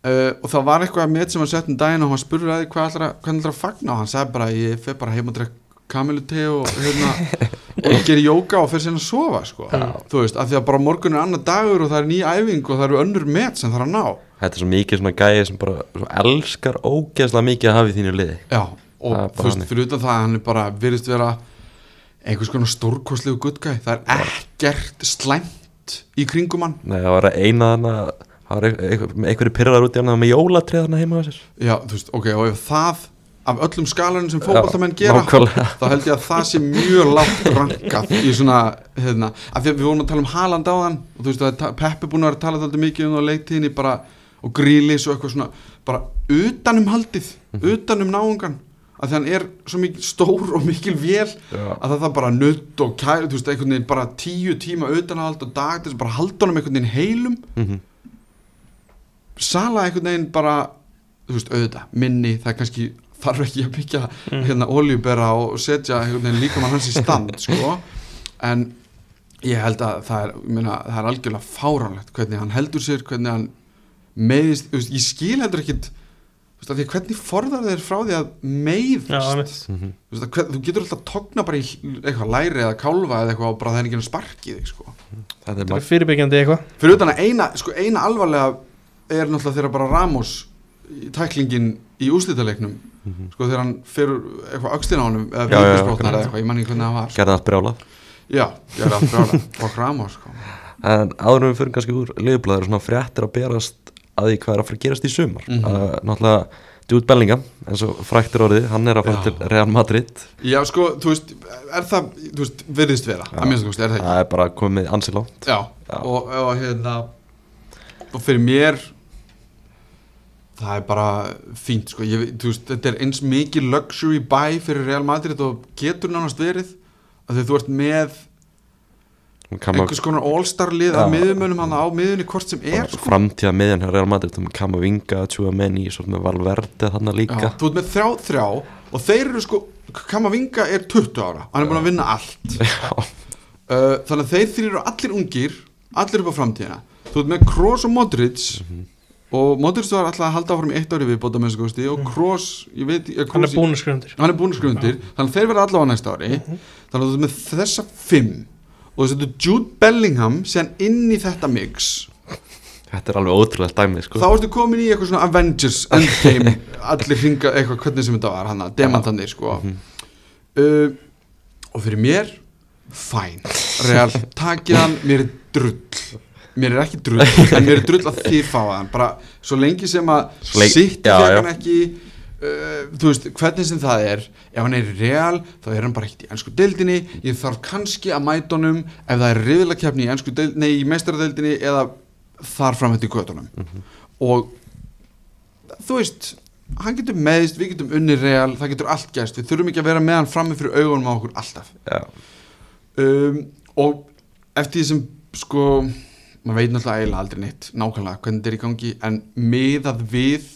Uh, og það var eitthvað met sem hann sett um daginn og hann spurði að því hvað að, hvað að fagna? Og hann sagði bara ég fer bara heim og drekk kamilute og, hérna, og gerir jóka og fer sinna að sofa sko. þú veist, af því að bara morgun er annar dagur og það er ný æfing og það eru önnur met sem það er að ná. Þetta er svo mikið svona gæði sem bara svo elskar ógeðslega mikið að hafa í þínu liði. Já, og þú veist, fyrir utan það að hann er bara virðist vera einhvers konar stórkostlegu guttgæ það er ekkert slæmt í kringum hann. Nei, það var eina þannig að það var einhverju pyrrar út í hann með jólatrið þarna heima sér. Já, þú veist, ok, og ef það af öllum skalarinn sem fótballtamenn gera nákvæmlega. þá held ég að það sé mjög lágt rankað í svona, hérna, af því að við vorum að tala um Haaland á þann og þú veist að Peppi búin að vera að tala þáttið mikið um það á leiktíðinni bara, og grílis og eitthvað svona bara utanum haldið, utanum náungan að því hann er svo mikil stór og mikil vél Já. að það það bara nutt og kæri, þú veist, einhvern veginn bara tíu tíma utanahald og dag þess að bara halda honum einhvern veginn heilum Mhm. Sala einhvern veginn bara þú veist, auðvitað, minni, það er kannski þarf ekki að byggja hérna oljubera og setja einhvern veginn líka mann hans í stand sko, en ég held að það er, meina, það er algjörlega fáránlegt hvernig hann heldur sér, hvernig hann veist, ég skil heldur ekkit því að hvernig forðar þeir frá því að meiðast Já, þú, að, hvern, þú getur alltaf tókna bara í eitthvað læri eða kálfa eða eitthvað og bara það er ekki að sparki þig sko. Þetta er það bara er fyrirbyggjandi eitthvað fyrir utan að eina, sko, eina alvarlega er náttúrulega þegar bara Ramos í tæklingin í úslítaleiknum Mhm. sko þegar hann fyrir eitthvað aukstin á honum eða akkurat. eða eitthvað, ég man ekki hvernig það var sko. gerði allt brjálað já, er að brjála og Ramos sko. En áður að því hvað er að fara að gerast í sumar Mhm. uh, Náttúrulega Jude Bellingham eins og fræktir orðið, hann er að fara Já. til Real Madrid já, sko, þú veist, er það þú veist, virðist vera, að minnst kosti, er það ekki Það er bara komið ansi langt já, Já. Og, og hérna og fyrir mér það er bara fínt, sko, ég, veist, þetta er eins mikið luxury buy fyrir Real Madrid og getur nánast verið að því þú ert með einhvers konar all-star lið af Já. miðumönum hann á miðunni hvort sem er sko. Framtíða miðjan hjá Real Madrid um Kamavinga, Tjúamenni, svo með Valverde þannig líka Já, þú ert með þrjá þrjá og þeir eru sko Kamavinga er 20 ára hann er búin að vinna allt Já. uh, þannig að þeir þrjir eru allir ungir allir upp á framtíðina þú ert með Kroos og Modric og Modric var alltaf að halda áfram í eitt ári við bóta með og Kroos, ég veit Mm. er Kroos- að hann er búin að skrifa undir þannig að þeir verða allavega næsta ári Mhm. þannig að þú ert með þessa fimm og þú setur Jude Bellingham síðan inn í þetta mix. Þetta er alveg ótrúlega dæmi sko. þá ertu komin í eitthvað svona Avengers Endgame allir hringa eitthvað hvernig sem þetta var hann að demantanir sko. Uh, og fyrir mér fæn, real, takið hann mér er drull. Mér er ekki drull, en mér er drull að þið fáið hann. Bara svo lengi sem að sitt já. hann ekki uh, þú veist, hvernig sem það er ef hann er í real, þá er hann bara ekkert í ennsku deildinni, ég þarf kannski að mæta honum ef það er riðlakefni í ennsku deildinni, nei, í meistaradeildinni eða þar fram eftir göttunum og þú veist hann getur meðist, við getum unni real það getur allt gæst, við þurfum ekki að vera með hann frammi fyrir augunum á okkur alltaf. Já, um, og eftir því sem sko maður veit náttúrulega eiginlega aldrei neitt nákvæmlega hvernig þetta er í gangi en miðað við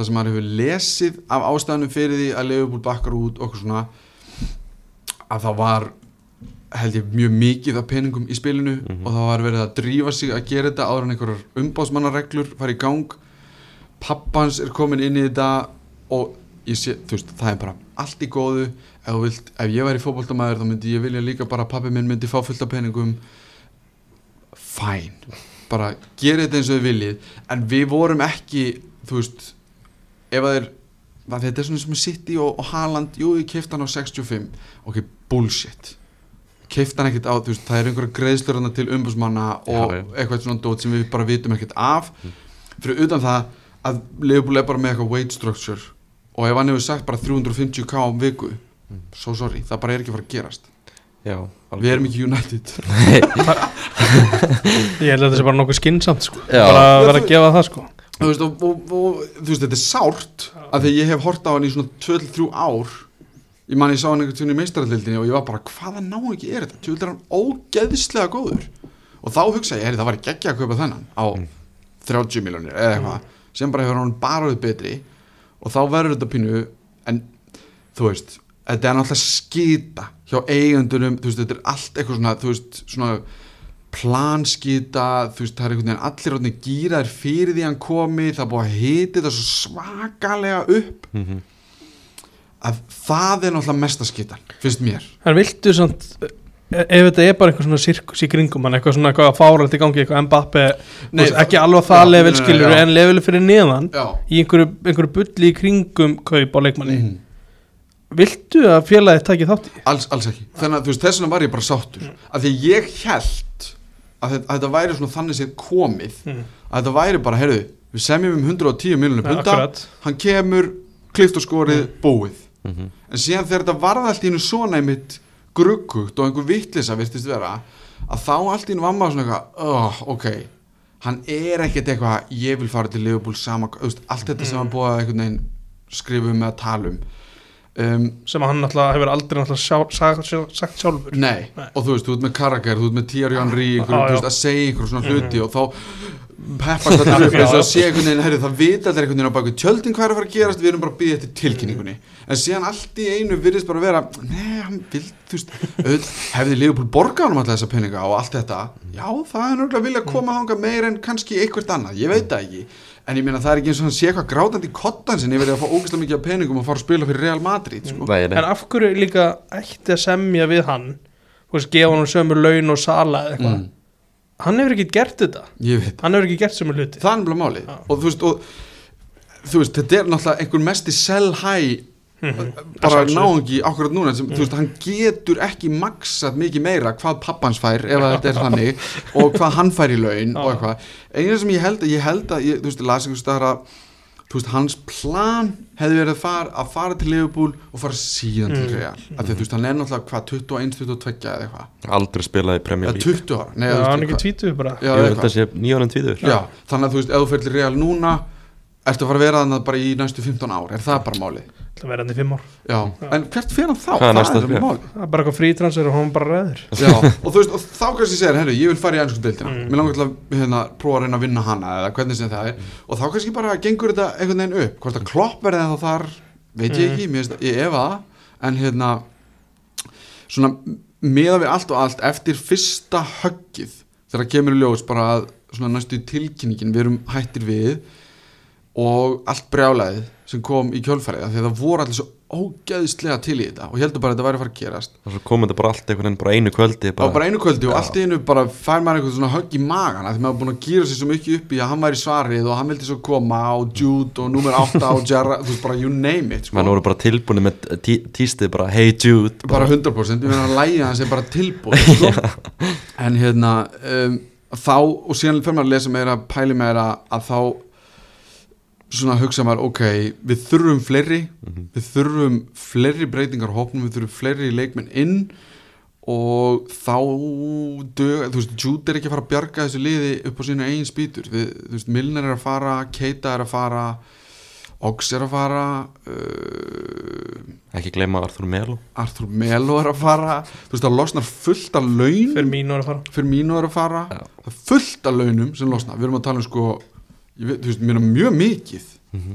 það sem maður hefur lesið af ástæðanum fyrir því að Leifubúl bakkar út okkur svona að það var held ég mjög mikið af peningum í spilinu og það var verið að drífa sig að gera þetta áður en einhverjar umbásmannareglur fara í gang. Pappans er komin inn í þetta og ég sé, veist, það er bara allt í góðu. Ef, vilt, ef ég væri fótboltamæður þá myndi ég vilja líka bara að pappi minn myndi fá fullt af peningum. Fæn bara gera þetta eins og þið viljið. En við vorum ekki þú veist ef að þeir að þetta er svona sem City og, og Haaland jú, ég kefti hann á 65 ok, bullshit. Kefti hann ekkert á, þú veist, það er einhverja greiðslur til umbúsmanna og Já, eitthvað svona dót sem við bara vitum ekkert af. Fyrir utan það að Leopold er bara með eitthvað weight structure og ef hann hefur sagt bara 350k á viku so sorry, það bara er ekki að fara að gerast. Já við erum ekki United. Ég held að þetta sé bara nokkuð skynnsamt sko. Bara að vera að gefa það sko. Þú veist, og, og, og, þú veist, þetta er sárt að því ég hef hort á hann í svona 2-3 ár. Ég man ég sá hann einhvern tíðan í meistaraldildinni og ég var bara, hvaða ná ekki er þetta? Tjóðlega er hann ógeðislega góður. Og þá hugsa ég, heyri, það var geggja að kaupa þennan á 30 miljonir eða eitthvað. Sem bara hefur hann bara auðvitað betri. Og þá verður þetta pínu en þú veist, þetta er náttúrulega skýta hjá eigendunum, þú veist, þetta er allt eitthvað svona, þú veist, svona planskýta, þú veist, það er einhvern veginn allir ráðni gýraðir fyrir því hann komi það er búið að hiti þetta svo svakalega upp. Mhm. að það er náttúrulega mesta skýtan, finnst mér. En viltu samt e- ef þetta er bara eitthvað svona sirkus í kringum hann eitthvað svona eitthvað að fára í gangi eitthvað Mbappe Nei, veist, ekki alveg það já, level skilur en level fyrir neðan Já, í einhverju, einhverju bulli í kringum kaup á leikmanni. Mhm. viltu að félagið taki þátt í alls, alls ekki. Þannig að þú veist, þess að þetta, væri svona þannig séð komið Mm. að þetta væri bara, heyrðu, við semjum um 110 miljonir Ja, punta, akkurat. hann kemur klift og skorið, Mm. búið Mhm. en síðan þegar þetta varð allt í einu svona einmitt gruggugt og einhver vittlisa virtist vera, að þá allt í einu var maður svona eitthvað, oh, ok hann er ekkert eitthvað ég vil fara til Liverpool sama, þú veist, allt þetta sem Mm. hann búið að einhvern veginn skrifa um eða tala um sem hann náttúrulega hefur aldrei náttúrulega sjá, sagt, sjá- sagt sjálfur Nei, Nei. og þú veist, þú ert með Carragher, þú ert með þú já. veist, að segja einhver svona hluti Mhm. og þá peppast þetta upp eins og að sé einhvern veginn, herri, það vita allir einhvern veginn á baku tjöldin hvað er að fara að gerast, við erum bara að býða eftir tilkynningunni en síðan allt í einu virðist bara vera nei, hann vil, þú veist auðvitað, hefði Liverpool borgað hann alltaf þessa peninga og allt þetta, já, það er nörgulega vilja koma þanga meir en kannski eitthvað annað ég veit það ekki, en ég meina það er ekki eins og hann sé eitthvað grátandi í kottan sinni yfir því að fá ógeðslega mikið af peningum og fara að spila fyrir Real Madrid, sko. Nei, nei. En af hverju líka ætti að semja við hann þú veist, gefa hann sömu laun og sala eða eitthvað? Mm, hann hefur ekki gert þetta. Ég veit. Hann hefur ekki gert sömu hluti. Það er nefnilega máli Já. og þú veist, og, þú veist þetta er náttúrulega einhver mesti sell high. Bara Að náungi akkurat núna sem, þú veist, hann getur ekki maksað mikið meira hvað pappans fær ef að þetta er þannig og hvað hann fær í laun og eitthvað. Einu sem ég held, ég held að ég, þú veist, ég las einhvers staðar að þú veist, hans plan hefði verið að fara, að fara til Liverpool og fara síðan til Mm. Real. Af því að þú veist, hann er náttúrulega hvað, 21, 22 eða eitthvað, Aldrei spilaði í Premier League. 20 ára Nei, Já, þú veist, hann er ekki eitthvað. tvítuð bara. Já, Ég held að sé nýjónum tvíður Já, þannig að þú veist, ef þú fyrir til Real núna ertu að fara að vera þannig bara í næstu 15 ár er það bara máli? Það verði hann í fimm ár Já, Já. en hvert fyrir hann þá? Hvað er næsta það skref? máli Það er bara eitthvað frítransfer og hann bara ræður Já, og þú veist, og þá kannski segir, herru, ég vil fara í ennsku deildina Mm. Mér langar til að hérna, prófa að reyna að vinna hana eða hvernig sem það er og þá kannski bara gengur þetta einhvern veginn upp hvort að klopp verði þá þar, veit ég Mm. ekki mér, finnst- ég efa það, en hérna svona, meða við allt og allt eftir fyrsta höggið þegar kemur í ljós bara að svona næstu tilkynningin við erum hættir við og allt brjálæðið sem kom í kjölfærið af því að það voru allir svo ógeðislega til í þetta og heldur bara að þetta væri að fara að gerast og svo komið þetta bara allt einhvern veginn bara einu kvöldi bara, bara einu kvöldi og allt í einu bara fær maður eitthvað svona högg í magan af því maður búin að gýra sér svo mikið upp í að hann væri svarið og hann vildi svo koma og Jude og nummer 8 og Jarrah, þú veist bara you name it sko. menn voru bara tilbúinu með tí, tístið bara hey Jude bara 100% ég meina að lægja hans er bara tilbúin sko. en hérna um, þá og síðan fyrir maður að lesa meira pæli meira að þá svona hugsa maður ok, við þurfum fleiri við þurfum fleiri breytingar hópnum, við þurfum fleiri leikmenn inn og þá dög, þú veist, Jude er ekki að fara að bjarga þessu liði upp á sínu eigin spýtur. Við, þú veist, Milner er að fara, Keita er að fara Oggs er að fara uh, ekki gleyma Arthur Melo. Arthur Melo er að fara. Þú veist það losnar fullt af laun fyrir mínu að fara. Er að fara. Er fullt af launum sem losna. Við erum að tala um sko veit, þú veist, mjög mikið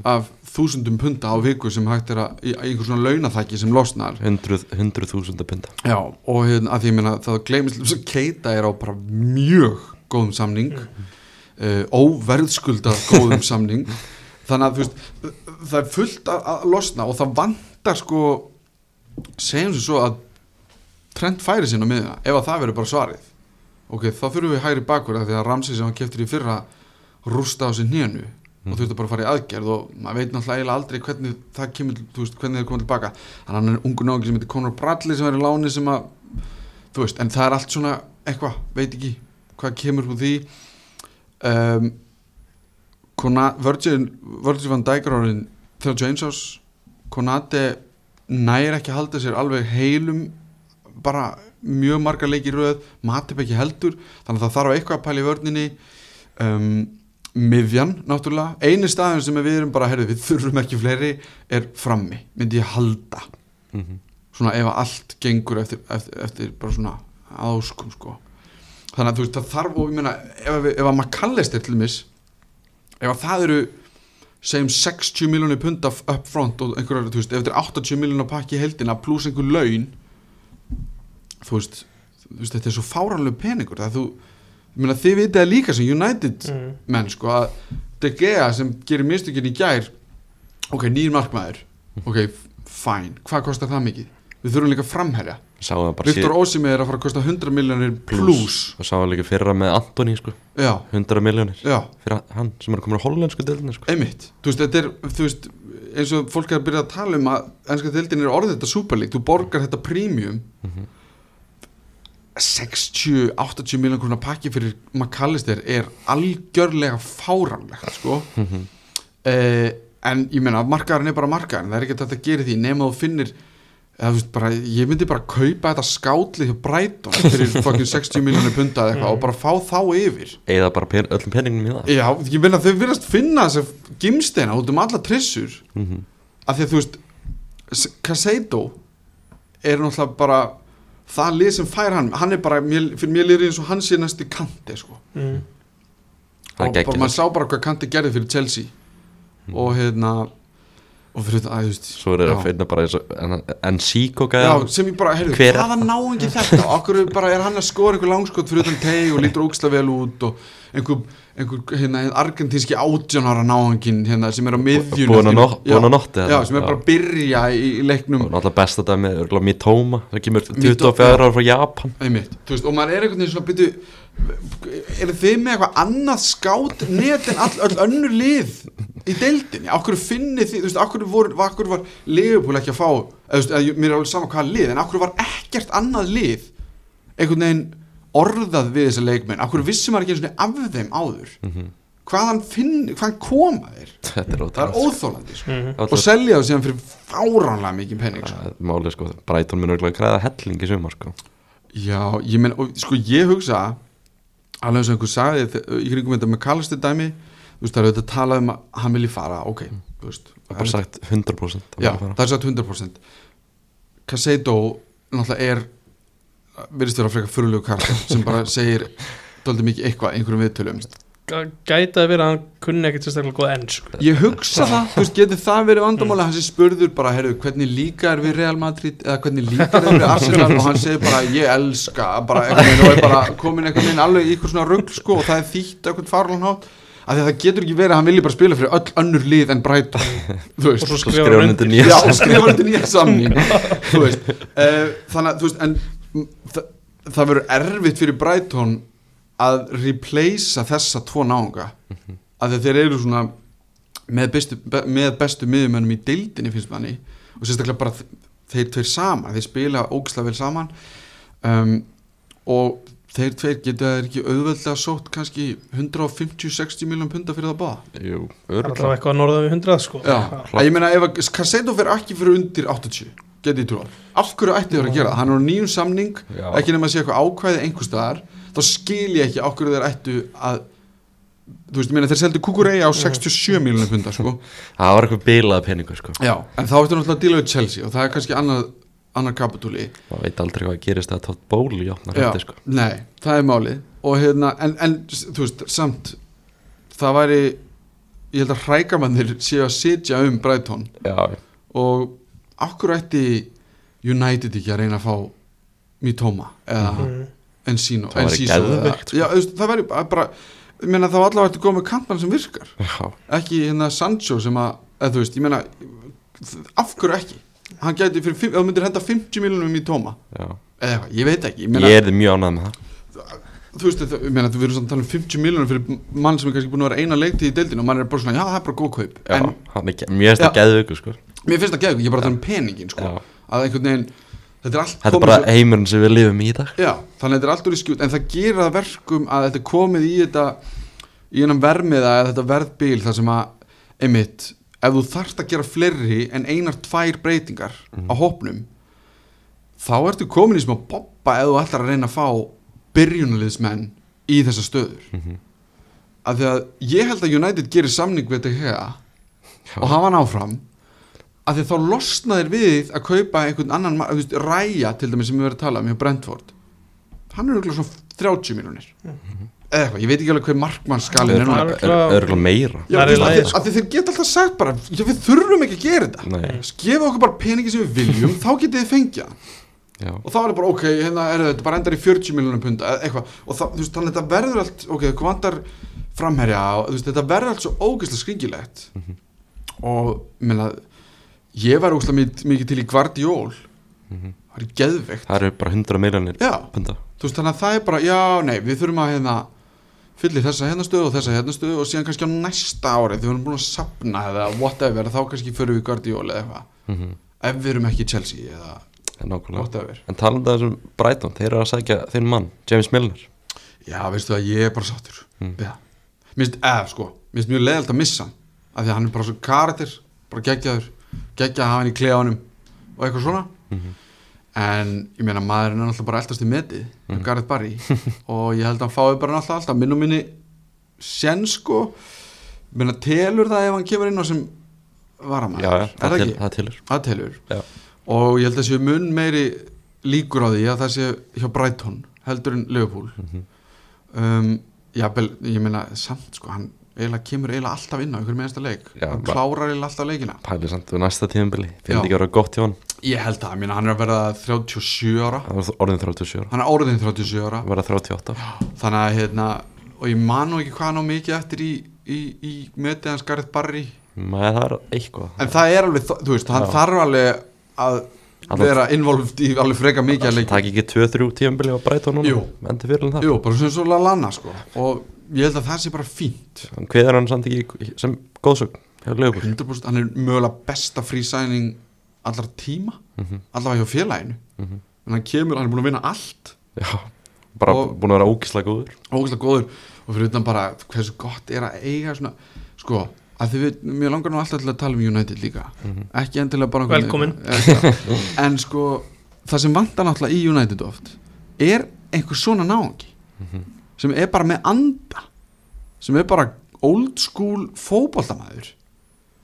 af þúsundum punta á viku sem hægt er að í, í einhver svona launaþæki sem losnar. 100 100.000 punta. Já og hérna að því ég meina það gleymist Keita er á bara mjög góðum samning uh, óverðskuldað góðum samning. Þannig að þú veist það er fullt að, losna og það vantar sko segjum sem svo að trend færi sinna miðuna ef að það verður bara svarið. Ok, þá þurfum við hægri bakur því að Ramsey sem hann keftur í fyrra rústa á sér hnénu og þurfti bara að fara í aðgerð og maður veit náttúrulega aldrei hvernig það kemur, þú veist, hvernig þeir koma tilbaka. Þannig að hann er ungu náðingi sem heitir Conor Bradley sem er í láni sem að þú veist, en það er allt svona eitthvað, veit ekki hvað kemur úr því. Um, Kona, Virgin, Virgin van Dijk orðin þegar James House Konate næri ekki að halda sér alveg heilum bara mjög margar leiki í röð Matip ekki heldur þannig að það þarf eitthvað að pæla í vörninni. Um, miðjan náttúrulega. Eini staðin sem við erum bara herrið, við þurfum ekki fleiri er frammi, myndi ég halda. Mhm. svona ef allt gengur eftir, eftir, eftir bara svona áskum sko. Þannig að þú veist það þarf og ég meina ef, við- ef að maður kallist til mis ef að það eru segjum 60 miljónir pund up front og einhverjar, þú veist, ef þetta er 80 miljónir pakki heldina pluss einhver laun þú veist, þú veist þetta er svo fáranlega peningur. Það þú, meina þið vitið það líka sem United mm. menn sko að De Gea sem gerir mistökin í gær ok, nýjum markmaður ok, fæn, hvað kostar það mikið? Við þurfum líka framherja. Sáum það bara Viktor Ósimi er að fara að kosta 100 miljonir plus. og sáum líka fyrra með Antoni sko, já, 100 miljónir já, fyrir hann sem er komin á hollensku dildinu sko. einmitt. Þú veist, þetta er, veist eins og fólk er að byrja að tala um að ennska þildin er orðið þetta superlík, þú borgar þetta premium Mhm. 60-80 miljón krona pakki fyrir McAllister er algjörlega fáránlegt sko Mhm. uh, en ég meina markaðarinn er bara markaðarinn, það er ekki þetta að gera því nema þú finnir bara, ég myndi bara kaupa þetta skátlið hjá Brighton fyrir fucking 60 miljónir punta eða eitthvað og bara fá þá yfir eða bara pen, öllum penningnum í það Já, ég meina þau virðast finna þess að gimsteina út um alla trissur Mhm. af því að þú veist Casado er náttúrulega bara það lið sem fær hann hann er bara, fyrir mér liður eins og hann sé næstu kanti sko. Mm. Það er og bara, maður sá bara hvað kanti gerði fyrir Chelsea. Og hérna og fyrir þetta, að þú veist svo er það að finna bara eins og en, en síkó Já, sem ég bara, heyrðu, hvaða náingi þetta? Okkur bara er hann að skora einhver langskot fyrir utan teg og lítur óksla vel út og einhver, einhver hérna, argentínski átján ára náingin hérna, sem er á miðjun búin að að nótti Já, sem er bara að byrja í, í leiknum. Og náttúrulega besta dæmi er örugglega Mitoma það kemur Mitoma, 24 ára frá Japan. Einmitt, veist, og maður er einhvern veginn svona byrju, eru þið með eitthvað annað skát net en all, öll önnur lið í deildinni, okkur finnið þið þú veist, okkur, vor, okkur var liðupúl ekki að fá eða, eða, mér er alveg sama hvaða lið en okkur var ekkert annað lið einhvern veginn orðað við þessa leikmenn, okkur vissum maður ekki eins og af þeim áður? Mhm. hvaðan, finn, hvaðan koma þeir? Þetta er það er óþólandi sko. Mm. og selja það síðan fyrir fáránlega mikið penning sko. málið sko, Brighton mun örgulega græða helling í sumar sko. Já, ég menn, og sko ég hugsa alveg eins og einhver sagði í kringum þetta með Kallistu dæmi þú veist, það er auðvitað að tala um að hann vilji fara ok, þú veist. Það er bara sagt 100% að Já, það er sagt 100% Casado náttúrulega er virðist vera frekar fyrirlegu kart sem bara segir dálítið mikið eitthvað einhverjum viðtölum. Gæti að vera að hann kunni ekkert sérstaklega góð ennsku Ég hugsa það, þú veist, getur það verið vandamáli hann sem spurður bara, heyrðu, hvernig líka er við Real Madrid eða hvernig líka er við Arsenal? Og hann segir bara, ég elska bara, og er bara komin einhvern veginn alveg í eitthvað svona rugl, sko, og það er þýtt eitthvað farlan hátt, af því að það getur ekki verið að hann vilji bara spila fyrir öll önnur lið en veist, og svo skrifa hann undir nýja samning. uh, Þannig að, þú veist, en það, það verður erfitt fyrir Brighton að replacea þessa tvo náunga. Mhm. af því að þeir eru svona með bestu, bestu miðumennum í deildinni finnst manni. Og sérstaklega bara þeir tveir saman. Þeir spila ógislega vel saman. Um, og þeir tveir geta ekki auðveldlega sótt kannski 150-60 miljón punda fyrir það báða? Jú, Það er alltaf örgulega eitthvað norðan við 100 sko. Já, að ég meina ef að Cassetto fer ekki fyrir undir 80 getið ég trúa, af hverju ætti þeir að gera það? Hann er á nýjum samning, Já. ekki nema að sé eitthvað ákvæði einhver staðar, þá skil ég ekki af hverju þeir ættu að þú veist, ég meina þeir seldu kukurei á 67 miljonum punda, sko. Það var eitthvað bilað peningur sko. Já, en þá ættu náttúrulega að díla við Chelsea og það er kannski annað, annar kapitúli Það veit aldrei hvað gerist að tótt bóli sko. nei, það er málið. Og hérna, en, en þú veist, samt það væri ég held að hrækamannir séu að sitja um Brighton. Já, og okkur ætti United ekki að reyna að fá Mitoma eða Mm. Ensino Það væri sko. eða- Já, þú veist, það væri bara- ég meina þá allavega ætti koma með kantmann sem virkar. Já, ekki hérna Sancho sem að eða þú veist, ég meina af hverju ekki? Hann gæti fyrir, fimm- þú myndir henda 50 miljonum í Tóma já. Eða eitthvað, ég veit ekki ég meina, Ég er mjög ánægð með það. Þú veist, það, ég meina, þú verður samt að tala um 50 miljonum fyrir mann sem er kannski búin að vera eina leikti í deildinu og mann er bara svona, já, það er bara góð kaup. Já, en hann er, mér það Já. geðveikur sko mér finnst það geðug, ég er bara að tala um peningin sko, að einhvern veginn þetta er allt Þetta er bara svo- heimurinn sem við lifum í dag. Já, þannig að þetta er allt úr í skjút en það gerir það verkum að þetta komið í þetta í hennan vermiða þetta verðbíl þar sem að einmitt, ef þú þarft að gera fleiri en einar tvær breytingar á hópnum þá ertu komin í smá boppa ef þú ætlar að reyna að fá byrjunaliðsmenn í þessa stöður. Mhm. af því að ég held að United gerir samning við þetta hér og hafa hann áfram af því að þá losnaðir við að kaupa einhvern annan, þú veist, ræja til dæmis sem við verðum að tala um hjá Brentford. Hann er auðvitað svona 30 miljonir eða eitthvað, ég veit ekki alveg hver markmannskalin er Það er Örgulega meira. Já, Það er lagi, því- af því þeir geta alltaf sagt bara já, við þurfum ekki að gera þetta. Nei, gefa okkur bara peningi sem við viljum þá getið þið fengja já, og þá er það bara ok, hérna er þetta bara endar í 40 miljonum punda eða eitthvað. Og það, veist, þannig að þetta verður allt ok, hvað vantar framherja og veist, þetta verður allt svo ógeðslega skringilegt. Mhm. og menna, ég var úrslega mikið, til í Guardiol. Mhm. það er geðveikt. Það eru bara 100 miljonir þannig að það er bara, já, nei, við þurfum að hérna fyllir þessa hérna stöðu og þessa hérna stöðu og síðan kannski á næsta ári þegar við erum búin að sapna eða whatever, þá kannski förum við Guardiol eða eitthvað, Mhm. ef við erum ekki Chelsea eða whatever. En talandi þessum Brighton, þeir eru að sækja þinn mann, James Milner. Já, veistu það, ég er bara sáttur. Mm. Já, mér finnst, eða sko Mér finnst mjög leðalt að missa af því að hann er bara svo karakter, bara geggjaður geggja að hafa hann í klefanum og eitthvað svona Mhm. en ég meina maðurinn er náttúrulega bara eldast í metið mm. Barry og ég held að hann fái bara náttúrulega alltaf minn og minni sen sko meina telur það ef hann kemur inn á sem varamæður, Já, já, er það, ekki? það tilur Það telur og ég held að séu mun meiri líkur á því að það sé hjá Brighton heldur en Liverpool Mhm. um, já, ég meina samt sko, hann eiginlega kemur eiginlega alltaf inn á með einsta leik, Já, hann klárar eiginlega alltaf leikina. Pælið samt við næsta tíðanbili Já. Finnst ekki að vera gott hjá hann. Ég held það, hann er að verða 37 ára. Það var orðin 37 ára. Hann er orðin 37 ára. Verða 38 þannig að hérna, og ég man nú ekki hvað hann á mikið eftir í, í, í metið hans Gareth Barry. Nei, það er eitthvað. En það er alveg, þú veist, hann Já. þarf alveg að Hann- vera involved í alveg freka mikið að leik Það ekki 2-3 tíðanbili á núna? Jú. Bara sem svo Lallana sko. Og ég held að það sé bara fínt. Hann kveður hann samt ekki sem góðsögn hjá Leopold. 100% hann er mögulega besta frísæning allar tíma, Mhm, allavega hjá félaginu. Mhm. en hann kemur, hann er búin að vinna allt. Já, bara Og- búin að vera ógislega góður. Ógæslega góður. Og fyrir utan bara hversu gott er að eiga svona, sko, að þið við mér langar nú alltaf til að tala um United líka. Mhm. ekki endilega bara Velkomin. en sko, það sem vantar náttúrulega í United oft er einhver svona náungi. Mhm. Sem er bara með anda sem er bara old school fótboltamæður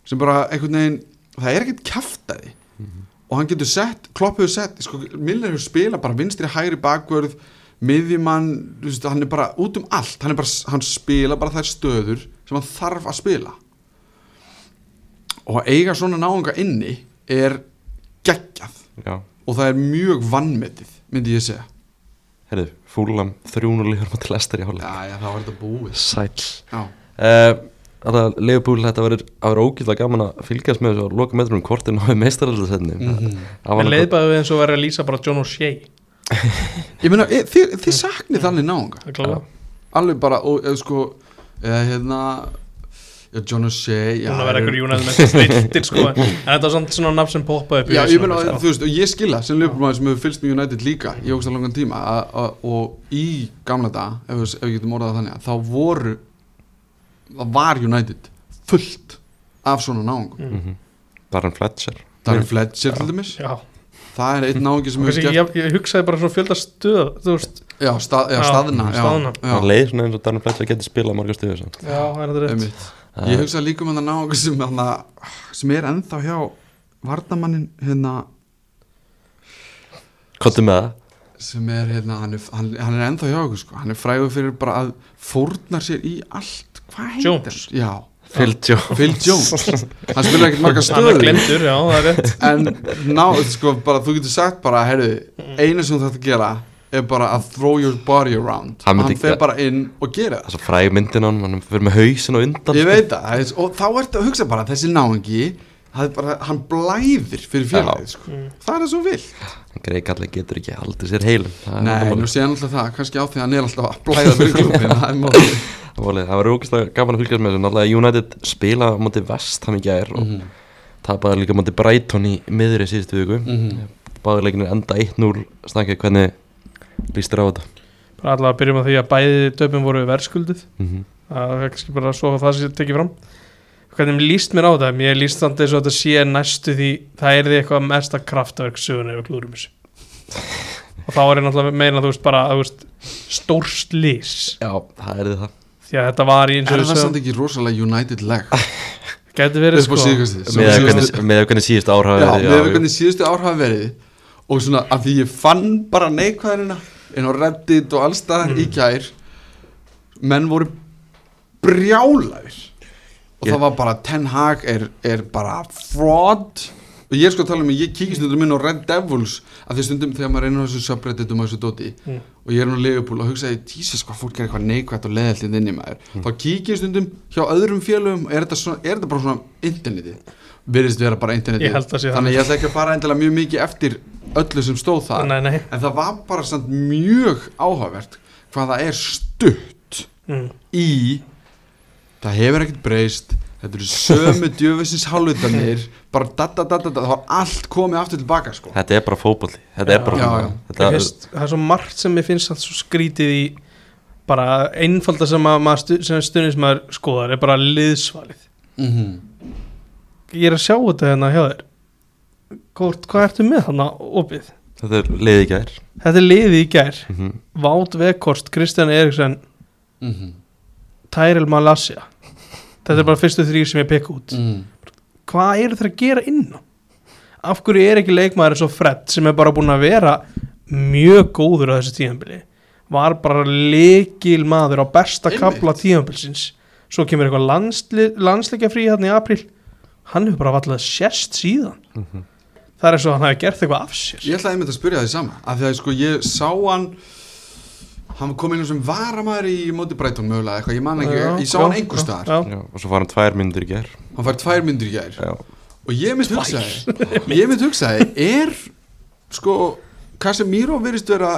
sem bara einhvern veginn það er ekkert kjaftaði Mhm. og hann getur sett, Klopp hefur sett sko, Milner spilað bara vinstri hægri bakvörð miðjumann, veist, hann er bara út um allt, hann bara, hann spila bara þær stöður sem hann þarf að spila. Og að eiga svona náunga inni er geggjað. Já, og það er mjög vannmetið myndi ég segja. Herðu, fúlam 300 lífur mot Lester í hálfleik. Já, já, það var þetta búið. Sæll. Já, uh, Alltaf, Leopold, þetta verður að vera ógæðlega gaman að fylgjast með þessu og loka metrum hvort er náðu meistaraldasetni mm Mhm. Mér leiðbæði við eins og verið að lýsa bara John O'Shea. Ég meina, e, þið, þið saknið þannig er klálega alveg bara, og eða sko eða hérna John O'Shea Hún að vera er- ykkur United með stiltir sko. En þetta var samt svona nafn sem poppaði upp Já, ég á mér, þú veist, og ég skila sem löpumæður sem hefur fylgst með United líka í ógst langan tíma a, a, og í gamla dag, ef, við- getum orðað þannig þá voru það var United fullt af svona náungum. Mm. Mhm. Darren Fletcher. Darren Fletcher til dæmis. Það er einn náungi sem hefur gert ég, ég hugsaði bara svona fjölda stöð Þú veist, já, stað, já, Já, staðna, já, staðna. já, Það leið svona eins og Darren Fletcher getur spilað margar stöðu ég hugsaði líka um hann náungi sem, hana, sem er ennþá hjá vardamannin hérna Kottu með það. sem er hérna, hann er, hann, hann er ennþá hjá okkur sko. hann er frægur fyrir bara að fórnar sér í allt, hvað heitir Jones. Já, Phil Jones. Phil Jones. Hann spila ekkert marga Hann er stöður. glindur, já, það er rétt. En ná, sko, bara, þú getur sagt bara, heyrðu, einu sem þú þarf að gera er bara að throw your body around. Hann hann, fer ekki- bara inn og gera Það er svo fræg myndin hann, hann fyrir með hausin og undan ég sko. veit það, er- og þá ertu að hugsa bara þessi er bara, hann blæðir fyrir félagið, sko. Mm. það er svo vill Greg Alli getur ekki haldið sér heilum. Það er Nei, nú sé hann alltaf það, kannski á því að hann er alltaf að blæða fyrir klubin það er var var ógæslega gaman að fylgjast með þessu. Náttúrulega United spila á móti Vest hann í gær og Mhm. tapaði líka móti Brighton í miðri síðustu viku. Mhm. Báði leikinir enda 1-0 snakkið hvernig líst þér á þetta? Bara allavega að byrjum á því að bæði döpum voru verðskuldið mm -hmm. Það er kannski bara svo að það sé tekið fram. Hvernig mér líst mér á þetta? Mér líst þannig eins og þetta sé næstu því Það er því eitthvað mesta kraftaverk söguna yfir klúrum þessu. Og þá er ég náttúrulega að meina þú veist bara að, þú veist, Stórslís Já, það er það. Því að þetta var í eins Er og það þessu samt ekki rosalega United leg Gæti verið sko. Með að að hvernig síðustu ár hafa Já, verið, með að hvernig síðustu ár hafa verið. Og svona að því ég fann bara neikvæðina inn á Reddit og allstaðar í gær. Menn voru brjálæðir. Og Ég- það var bara Ten Hag er, er bara fraud. Og ég er sko að tala um að ég kíkist stundum inn á Red Devils að því stundum þegar maður reynir á þessu subredditum og þessu doti Mm. og ég er nú Leopold og hugsaði Jesus hvað fólk er eitthvað neikvægt og leðallit inn í maður. Þá kíkist stundum hjá öðrum félögum er þetta, svona, er þetta bara svona internetið virðist vera bara internetið. Ég þannig. Ég ætla ekki að fara endilega mjög mikið eftir öllu sem stóð það Nei, nei. En það var bara samt mjög áhugavert hvað það er stutt mm. í. Það hefur ekkert breyst. Þetta eru sömu djöfisins hálfutanir bara da da da da da. Það var allt komið aftur tilbaka sko. Þetta er bara fótbolli Þetta er bara Já. Þetta Mér finnst, það er svo margt sem ég finnst allt svo skrítið í bara einfalda sem að stu, sem stundismæður skoðar er bara liðsvalið. Mm -hmm. Ég er að sjá þetta hérna hjá þér. Hvort, hvað ertu með þarna opið? Þetta er liði gær. Þetta er liðið í gær. Mm -hmm. Vátt Vekost, Kristján Eriksson. Mm -hmm. Tyrell Malassia Þetta er bara fyrstu þrýr sem ég pekka út. Mm. Hvað eru þeir að gera inn á? Af hverju er ekki leikmaður eins og Fred sem er bara búin að vera mjög góður á þessu tíðanbili var bara leikil maður á besta kapla tíðanbilsins svo kemur eitthvað landsli, landsleikja frí hann í april hann hefur bara vallað sérst síðan. Mhm. það er eins og hann hefur gert eitthvað af sér. Ég ætlaði einmitt að spyrja því sama af því að sko ég sá hann hann kom inn sem varamæður í móti Breitón mögulega eitthvað, ég man ekki, Já, ég sá já, hann einhver já, staðar. já. Já, og svo var hann tvær myndir í gær. Hann fær tvær myndir í gær. Já, og ég mitt hugsaði ég mitt hugsaði, er sko, Casemiro verist vera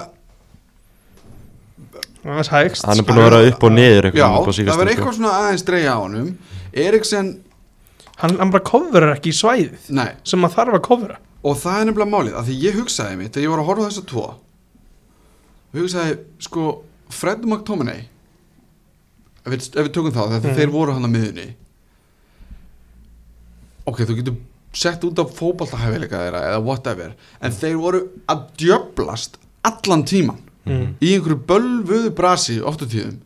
hann er búin að vera upp og niður já, eitthvað upp á það sko. eitthvað svona aðeins dreigja á honum. Eriksen, hann, hann bara coverar ekki í svæðið nei. sem maður þarf að covera. Og það er nefnilega málið, af því ég hugsaði mitt þegar ég var að horfa á þessa tvo og hugsaði, sko Fred McTominay ef við, ef við tökum þá, þegar Mhm. þeir voru hann að miðunni ok, þú getur sett út af fótballtahæfileika þeirra eða whatever, en þeir voru að djöblast allan tíman mm. í einhverju bölvuðu brasi ofta tíðum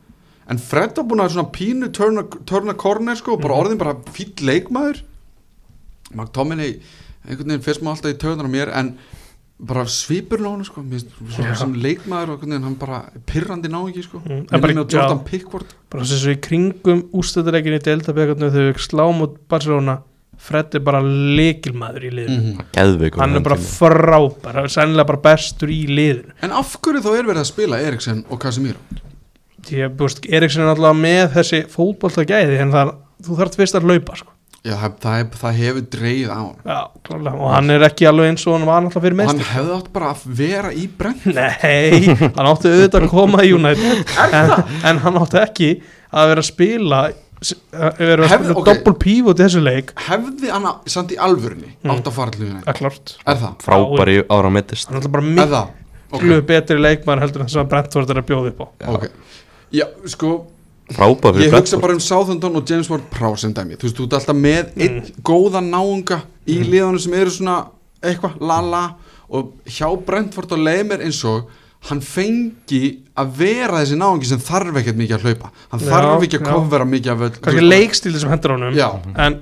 en Fred var búin að svona pínu törna, korner sko, bara Mhm. orðin bara fýll leikmaður. McTominay einhvern veginn fyrst maður alltaf í töðunar á mér en bara svipur á hann sko, svona sem leikmaður og hann bara pirrandi ná ekki sko. Mm, en bara- Jordan. Pickford. Bara þess að í kringum ústættileikin í deltabekkarnu þegar við sláum út Barcelona Fred er bara leikilmaður í liðinu. Mm Geðveikur hann er bara frábær, sennilega bara bestur í liðinu. En af hverju þá er verið að spila Eriksen og Casemiro? Því að búst, Eriksson er alltaf með þessi fótbolta gæði en það, þú þarf fyrst að laupa sko. Já, það, það, það hefur dreigð á hann Já, klárlega, og hann er ekki alveg eins og hann var alltaf fyrir Og hann mest hefði átt bara að vera í brent Nei, hann átti auðvitað að koma í United. En, en hann átti ekki að vera að spila vera að spila ok. doppel pívot í þessu leik. Hefði hann að- samt í alvörunni Mm. átt að fara til United? klart, Er það? Frábær í ára mittist hann er alltaf bara Er það? miklu betri leikmaður heldur en þess að Brentford er að bjóða upp á. Ok Já, sko, Frábær ég hugsa bara um Southampton og James Ward Prowse sem dæmi. Þú veist, þú ert alltaf með einn Mm. góðan náunga í liðanum sem eru svona eitthvað, la-la og hjá Brentford og Leimer eins og hann fengi að vera þessi náungi sem þarf ekkert mikið að hlaupa. Hann Já, þarf ekki að kofvera mikið af öll kannski leikstíli sem hendur honum. Já, en,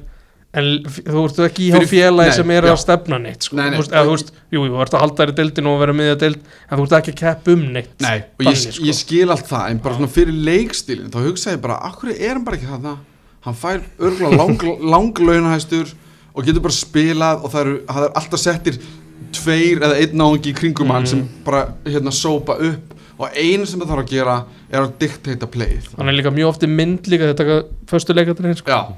en þú ert ekki hjá félagi sem er já. að stefna neitt sko. Nei, nei. Þú veist, eða, þú veist, jú, jú, þú ert að halda þér í deildin og vera miðja deild en þú ert ekki að keppa um neitt Nei, og ég, Þannig, sko. ég skil allt það en bara svona fyrir leikstílin þá hugsa ég bara, akkur er hann bara ekki þarna hann fær örgulega lang, langlaunahæstur og getur bara spilað og það eru, það er alltaf settir tveir eða einn náungi í kringum hann Mhm. sem bara hérna sópa upp og einu sem það þarf að gera er að diktata playið hann er líka mjög oft í mynd líka þetta föstu leikandurinn sko. Já,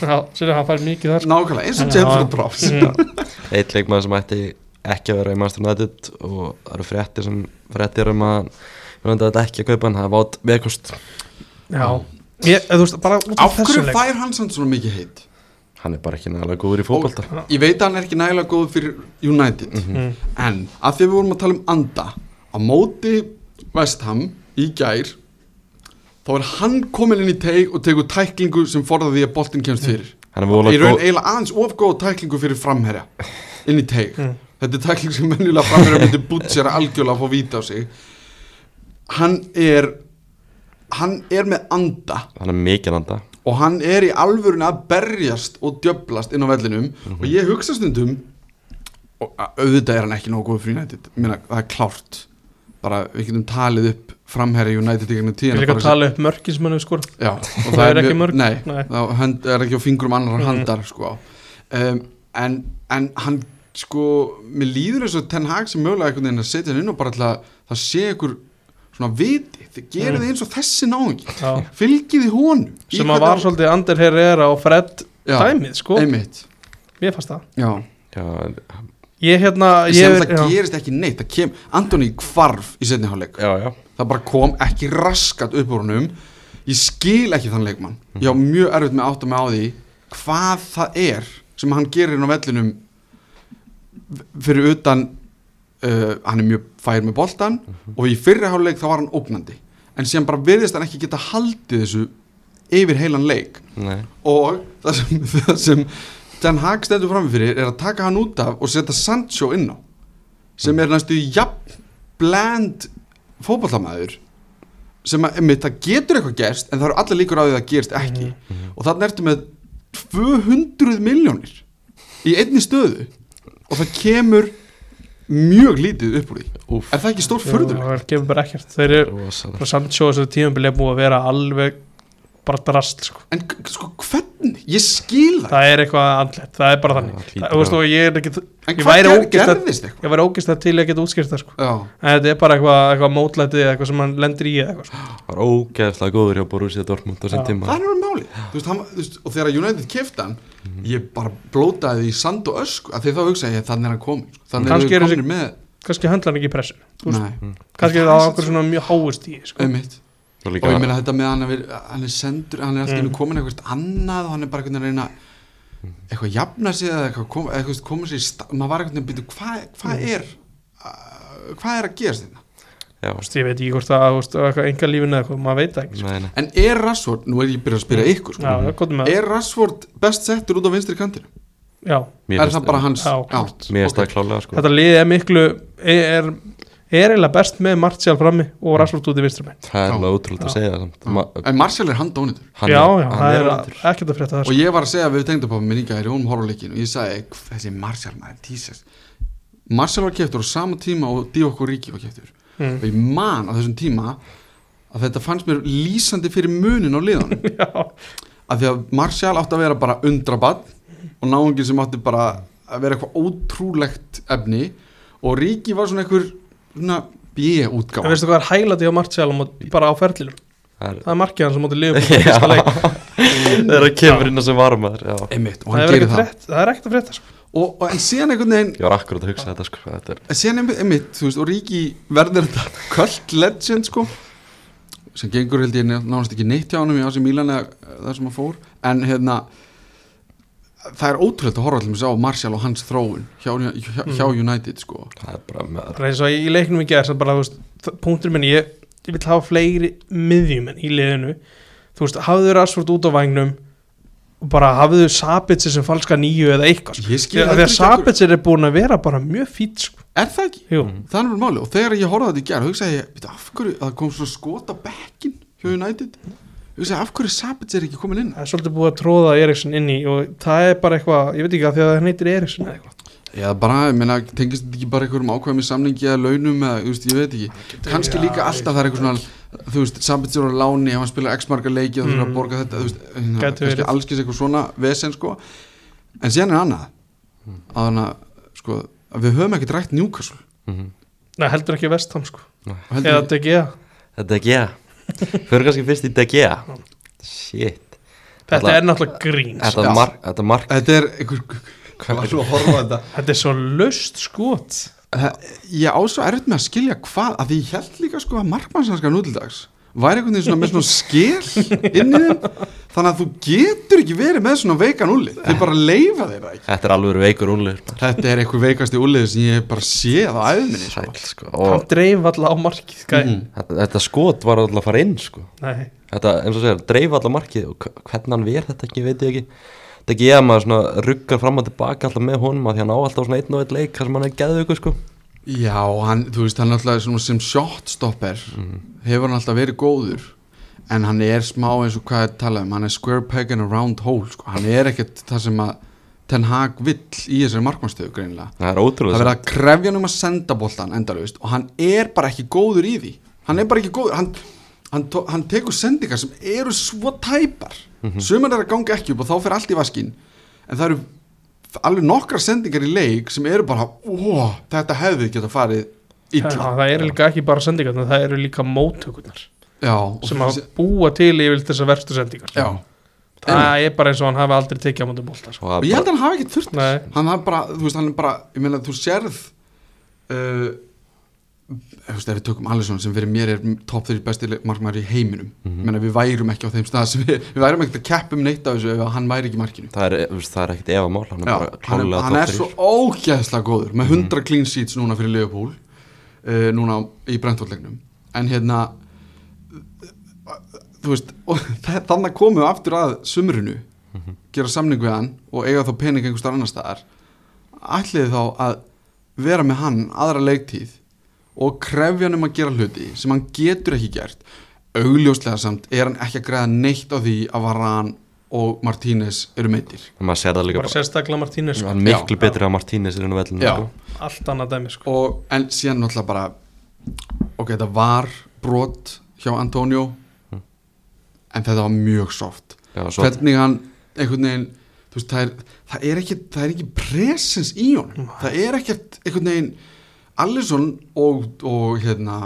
Já, sér að hann fær mikið þar. Nákvæmlega, eins og Prowse Mm. Eitt leikmaður sem ætti ekki að vera í Master United og það eru fréttir sem fréttir um að ætti ekki að kaupa hann, það er vátt veðkost Já, ég, þú veist, bara út Af af þessu hverju leik fær hann samt svona mikið heit? Hann er bara ekki nægilega góður í fótbolta. Ég veit að hann er ekki nægilega góð fyrir United. Mm. En að því að við vorum að tala um anda á móti Vestham í gær þá er hann komin inn í teig og tegur tæklingu sem forðað því að boltinn kemst fyrir. Hann í raun góð eiginlega aðeins of góð tæklingu fyrir framherja inn í teig. Mm. þetta er tækling sem mennilega framherja myndi bútsera algjörlega að fá víta á sig. Hann er hann er með anda. Hann er mikið anda. Og hann er í alvörun að berjast og djöblast inn á vellinum. Og ég hugsa stundum og auðvitað er hann ekki nógu góð fyrir United. Minna, það er klárt. Bara við getum talið upp framherri United í gegnum Ég tíðina vil líka bara tala upp mörkin sem hann hefur skorað Já, og Það er ekki mörg. Nei, Nei. það hönd, er ekki á fingrum annar Mhm. handar sko. um, en, en hann sko, mér líður eins og Ten Hag sem mögulega einhvern veginn að setja hann inn og bara að það sé ykkur svona viti, þið gerið Mm. mm. eins og þessi náungi Já. fylgið í honum sem að var hann- svolítið Ander Herrera og Fred Já, dæmið sko, einmitt mér fannst það Já, Já, ég hérna ég, sem er- það já. gerist ekki neitt það kem, Antoni hvarf í setni hálfleik. Já, já. Það bara kom ekki raskat upp úr honum. Ég skil ekki þann leikmann. Ég á mjög erfitt með að átta mig á því hvað það er sem hann gerir inn á vellinum fyrir utan uh, hann er mjög fær með boltan og í fyrri hálfleik þá var hann ógnandi. En síðan bara virðist hann ekki geta haldið þessu yfir heilan leik. Nei, og það sem, það sem Ten Hag stendur framfyrir er að taka hann út af og setja Sancho inn á sem er næstu jafn bland fótballamæður sem að, einmitt, það getur eitthvað gerst en það eru allir líkur á því að það gerist ekki. Og þannig ertu með 200 miljónir í einni stöðu og það kemur mjög lítið upp úr því. Úf, er það ekki stór Já, förðuleg? það kemur bara ekkert. Þeir eru Sancho þessu tímabili er búið að vera alveg bara drast sko. en sko hvernig? ég skil það það er eitthvað andlet, það er bara þannig það það, veist að- og ég er ekki en ég væri gerðist eitthvað? ég var ógist að til að geta útskýrt það sko. Já. en þetta er bara eitthvað, eitthvað mótlætið eða eitthvað sem hann lendir í eða eitthvað sko. var ógeðslega góður hjá Borussia Dortmund á Já. sem tíma það er náttúrulega máli veist, hann, veist, og þegar United kefti hann ég bara blótaði því í sand og ösk að því þá hugsa ég þannig er hann komin sko. þannig er hann komin með kannski höndla hann ekki í pressu Þú veist, Nei, kannski Það það á er okkur svona mjög háust í sko. Og ég meina þetta með hann að vera, hann er sendur hann er alltaf Mm. mm. komin eitthvað annað og hann er bara einhvern veginn að reyna eitthvað jafna sig eða eitthvað kom, eitthvað koma sér í stað maður var einhvern veginn að byrja hvað hva Mm. er hvað er að gerast þetta já, Þú veist, ég veit ekki hvort eitthvað enga lífinu eða eitthvað, maður veit ekki sko. nei, nei. en er Rashford, nú er ég byrjað að spyrja ykkur sko. já, er er Rashford best settur út á vinstri kantinu já, er það bara hans klálega sko þetta liðið er miklu er, er, eiginlega best með Martial frammi og Rashford út í vinstri megin. Það er alveg ótrúlega að segja það en Martial er handónitur hann já, er- já, það er ekkert að frétta það og ég var að segja við tengdapappa minn í gæri, hún horf á leikinu og ég sagði, "Hv- þessi Martial maður, Jesus. Marcel var keftur á sama tíma og Divock Ríki var keftur mm. og ég man á þessum tíma að þetta fannst mér lýsandi fyrir munin á liðanum að því að Martial átti að vera bara undrabann og náungin sem átti bara að vera eitthvað ótrúlegt efni og Ríki var svona einhver svona en B-útgáfa veistu hvað er hælandi á Martial á bara á ferlinum? Það er- það er markið hans á móti liðum fyrsta leik. Þegar það kemur inn að sem varumæður Já, einmitt, og það hann er gerir ekkert það. það er að frétta sko. og, og, en síðan einhvern veginn ég var akkurat að hugsa þetta sko Þetta er. En síðan einmitt, einmitt, þú veist, og Ríki verður þetta kvöld legend sko sem gengur held ég nánast ekki neitt hjá hann í Asi Milan eða það sem hann fór. En hérna það er ótrúlega að horfa til að sjá Martial og hans þróun hjá, hjá, hjá United sko. Það er bara með bara eins og í leiknum í gerð bara, þú veist, punkturinn minn, ég, ég vil hafa fleiri miðjumenn í liðinu. Þú veist, hafðu Rashford út á vagnum og bara hafðu Sabitzer sem falska nýju eða eitthvað sko. Að ekki okkur- Sabitzer er búin að vera bara mjög fít sko. Er það ekki? Jú, Það er náttúrulega máli og þegar ég horfði á þetta í gerð hugsaði ég, af hverju, að það kom svona skot á bekkin hjá United hugsaði, af hverju Sabitz er ekki komin inn? Það er svolítið búið að tróða Eriksson inn í og það er bara eitthvað, ég veit ekki að því að það heitir Eriksson eða eitthvað. Já, bara, ég meina, tengist þetta ekki bara einhverjum ákvæðum í samningi eða launum eða, þú veist, ég veit ekki. Kannski Já, líka alltaf það er eitthvað svona þú veist, Sabitz er á láni, ef hann spila x marga leiki og þú þurfa Mm. að borga þetta, þú veist hérna, kannski verið. allskis eitthvað svona vesen, sko. En síðan er annað. Að hann að, sko, að við höfum ekki drætt Newcastle. Mhm. Nei, heldur ekki Vestham sko. Og eða heldur, DG Þetta er Gea Fyrir kannski fyrst í Gea. Shit. Þetta Alla- er náttúrulega grín Þetta Já. mark Þetta mark þetta er einhver hvað var svo að horfa á þetta? Þetta er svo löst skot. Ég á svo erfitt með að skilja hvað að því ég held líka sko að markmannshanskar nútildags væri einhvern veginn svona með svona skil inn í þeim. Þannig að þú getur ekki verið með svona veikan úlið þau bara leifa þeir það ekki. Þetta er alveg veikur úrlegur Þetta er eitthvað veikasti úlið sem ég bara séð á æðminni sko. Sæl sko. Hann Og dreif alltaf á markið. Mhm. þetta, þetta skot var alltaf að fara inn sko. Nei, Þetta eins og segir Dreif alltaf markið. Og hv- hvernig hann ver þetta ekki Veit ég ekki. Þetta Gea maður svona Ruggar fram og tilbaka alltaf með honum að Því hann á alltaf svona einn og einn leik þar sem hann er geðveikur sko Já, hann, þú veist, hann er alltaf sem shotstopper. Hefur hann alltaf verið góður. En hann er smá eins og hvað er talað um hann er square peg in a round hole sko. hann er ekkert það sem að Ten Hag vill í þessari markmannstöðu greinilega. Það er ótrúlega það verður að krefja hann um að senda boltan endalaust og hann er bara ekki góður í því. Hann er bara ekki góður hann, hann, hann tekur sendingar sem eru svo tæpar. Sumar er að ganga ekki upp og þá fer allt í vaskin en það eru alveg nokkra sendingar í leik sem eru bara ó, þetta hefði geta farið illa. Það eru líka ekki bara sendingarnar, það eru líka móttökurnar já, sem að búa til yfir þessar verstu sendingar. Já. Það er bara eins og hann hafi aldrei tekið á mútið bólta sko. og ég held að hann hafi ekki þurft. Hann hafi bara, þú veist, hann er bara ég meina, þú sérð uh, ef við tökum Alisson sem fyrir mér er topp þeirri besti markmaður í heiminum. Mm menna við værum ekki á þeim stað við, við værum ekkert að keppum neitt af þessu ef hann væri ekki markinu. Það er, er ekkit efa mál Hann er hann, er, hann er svo ógeðslega góður með 100 clean sheets núna fyrir Liverpool uh, núna í Brentford-leiknum. En hérna veist þannig komum við aftur að sumrunu gera samning við hann og eiga þá pening einhver starf annar staðar. Ætliði þá að vera með hann aðra leiktíð og krefja hann um að gera hluti sem hann getur ekki gert augljóslega samt er hann ekki að greiða neitt á því að Varan og Martínez eru meittir maður sér það líka bara bara sérstaklega Martínez sko. er miklu Já. betri á Martínez en á vellinu Já. sko. allt annað dæmi sko. og, en síðan náttúrulega bara ok, þetta var brot hjá Antonio en þetta var mjög soft Já, hvernig hann einhvern veginn þú veist, það, er, það er ekki það er ekki presens í honum það er ekkert einhvern veginn Allison og, og hérna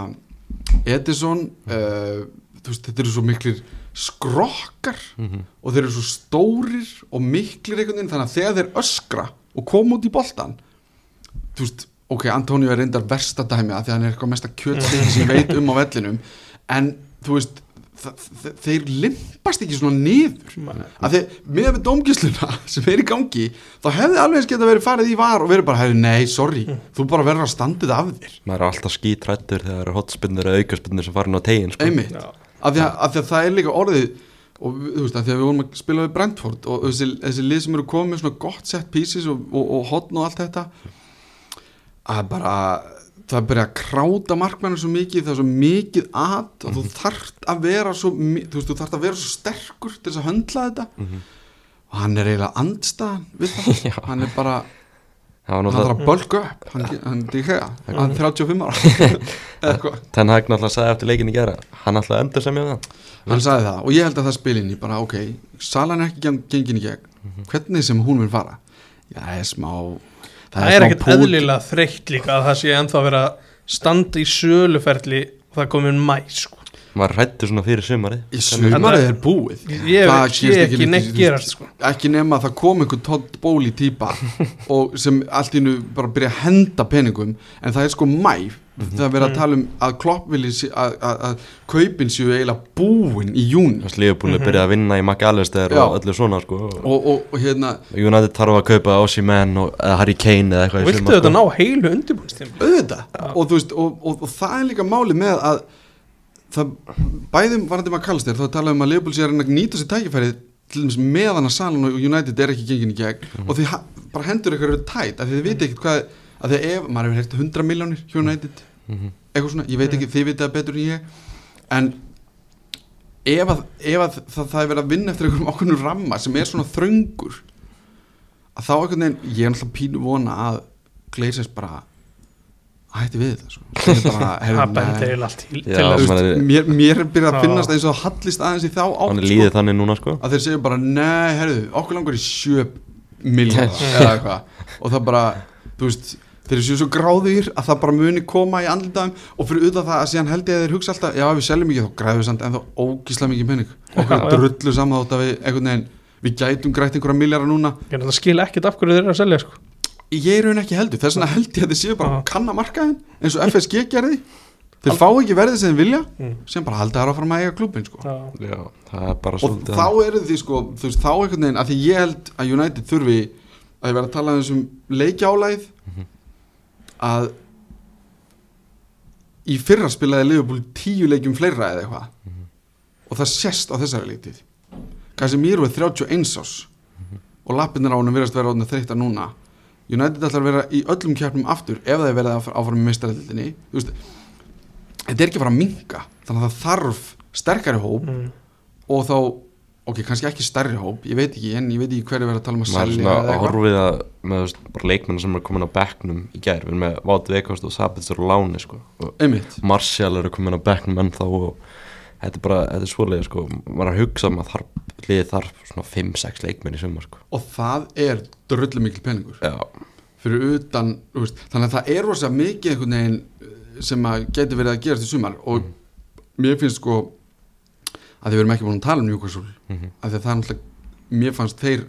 Edison uh, veist, þetta eru svo miklir skrokkar Mhm. og þeir eru svo stórir og miklir einhvern veginn þannig að þegar þeir öskra og koma út í boltan þú veist, ok, Antonio er reyndar versta dæmi að því að hann er eitthvað mesta kjötstein sem ég veit um á vellinum en þú veist þeir limpast ekki svona niður. Að þeir, með við dómgisluna sem er í gangi, þá hefði alveg eins geta verið farið í var og verið bara, hefði, nei, sorry þú bara verður að þetta af þér. Maður er alltaf skítrættur þegar það eru hotspinnur eða aukaspinnur sem farin á tegin sko. einmitt, Já. af því, að, af því að það er líka orðið og þú veist, af því að við vorum að spila við Brentford og þessi, þessi lið sem eru komið með svona gott set pieces og, og, og hotn og allt þetta að bara það er bara að kráta markmennir svo mikið það er svo mikið að og þú þarft að vera svo þú veist, þú þarft að vera svo sterkur til þess að höndla þetta. Mhm. og hann er eiginlega andstaðan við það, hann er bara hann þarf að bölga upp. Hann, hann díkega, hann er 35 ára. Ten Hag náttúrulega sagði eftir leikin í gera hann að endur sem ég það. Hann sagði það og ég held að það spil inn í bara ok, salan er ekki gen- gengin í gegn. Mhm. hvernig sem hún vil fara. Já, það er smá það er smá ekkert eðlilega þreytt líka að það sé ennþá að vera standa í söluferli og það er komin mæ sko. Maður rættur svona fyrir sumari í sumarið er búið. Ég Það gerist ekki í- gerast sko. ekki nema að það kom einhver Todd Bowley típa og sem allt í nú bara byrja að henda peningum en það er sko mæ það er verið að tala um að klopp vilji sé- að, að, að kaupin séu eiginlega búin í júni Þess Liverpool er byrjað að vinna í McAllister Já. og öllu svona sko. Og, og, og hérna United þarf að kaupa Osimhen og eða Harry Kane eða eitthvað í viltu þetta sko. ná heilu undirbúinstíma auðvitað. Og, þú veist, og, og, og það er líka málið með að það bæðum varandi maður kallast þér þá talaðum að Liverpool sé að reyna að nýta sér tækifærið til dæmis meðan að Salan og United er ekki gengin í gegn og því ha- bara hendur ykkur eru tætt af því þið viti ekkert hvað að því að ef, maður hefur heyrt 100 miljónir hjá United Mhm. eitthvað svona, ég veit ekki, þið vitið það betur en ég en ef að, ef að það, það er verið að vinna eftir einhverjum ákveðnum ramma sem er svona þröngur að þá einhvern veginn, ég er alltaf pínu vona að Gleisers bara hætti við þetta sko. Er- mér, mér er byrjað að finnast eins og hallist aðeins í þá átt hann er sko, líðið þannig núna sko. Að þeir segja bara, nei, herðu, okkur langar í sjö miljón eða eitthvað. Og það bara, þú veist þeir séu svo gráðir að það bara muni koma í andlitaðum og fyrir auðvitað það að síðan held ég að þeir hugsa alltaf, já við seljum ekki þá græðum við samt en þá ógísla mikið pening. Okkur drullu saman þótt að við við gætum grætt einhverja miljara núna. Ég skil ekkert af hverju þeir eru að selja sko. Ég er raun ekki heldur, þess vegna held ég að þeir séu bara Já. að kanna markaðin eins og FSG gerði. Þeir fá ekki verðið sem þeir vilja Mm. sem bara halda þær áfram að eiga klubin sko. Já. Já, það er bara og svolítið þá eru því sko þú veist, þá einhvern veginn, að því ég held að United þurfi að ég verð að tala um þessum leikjálæð að í fyrra spilaði Liverpool tíu leikjum fleira eða eitthvað. Og það sést á þessari leiktið Casemiro er 31 ás og lappinir á honum verðast vera átna þreytta núna United ætlar að vera í öllum kjarnum aftur ef það er verið að áfram með veist þetta er ekki að fara að minka þannig að það þarf sterkari hóp Mm. og þá, ok, kannski ekki stærri hóp ég veit ekki, en ég veit ekki hverju verið að tala um að maður er selja svona eða að eitthvað. horfið að með bara leikmenn sem er komin á bekknum í gær við erum með Vátt Veikost og Sabitzer og Láni sko. og einmitt, Martial eru komin á bekknum ennþá og þetta er bara, þetta er svoleið sko. maður að hugsa um að þarf, liðið þarf svona 5-6 leikmenn í sumar sko. og það er drullu mikil peningur já, fyrir utan, veist, þannig að það er rosa mikið einhvern veginn eh, sem að getur verið að gerast í sumar og mér finnst sko að þið verum ekki búin að tala um Newcastle Mhm. af því að það er náttúrulega mér fannst þeir,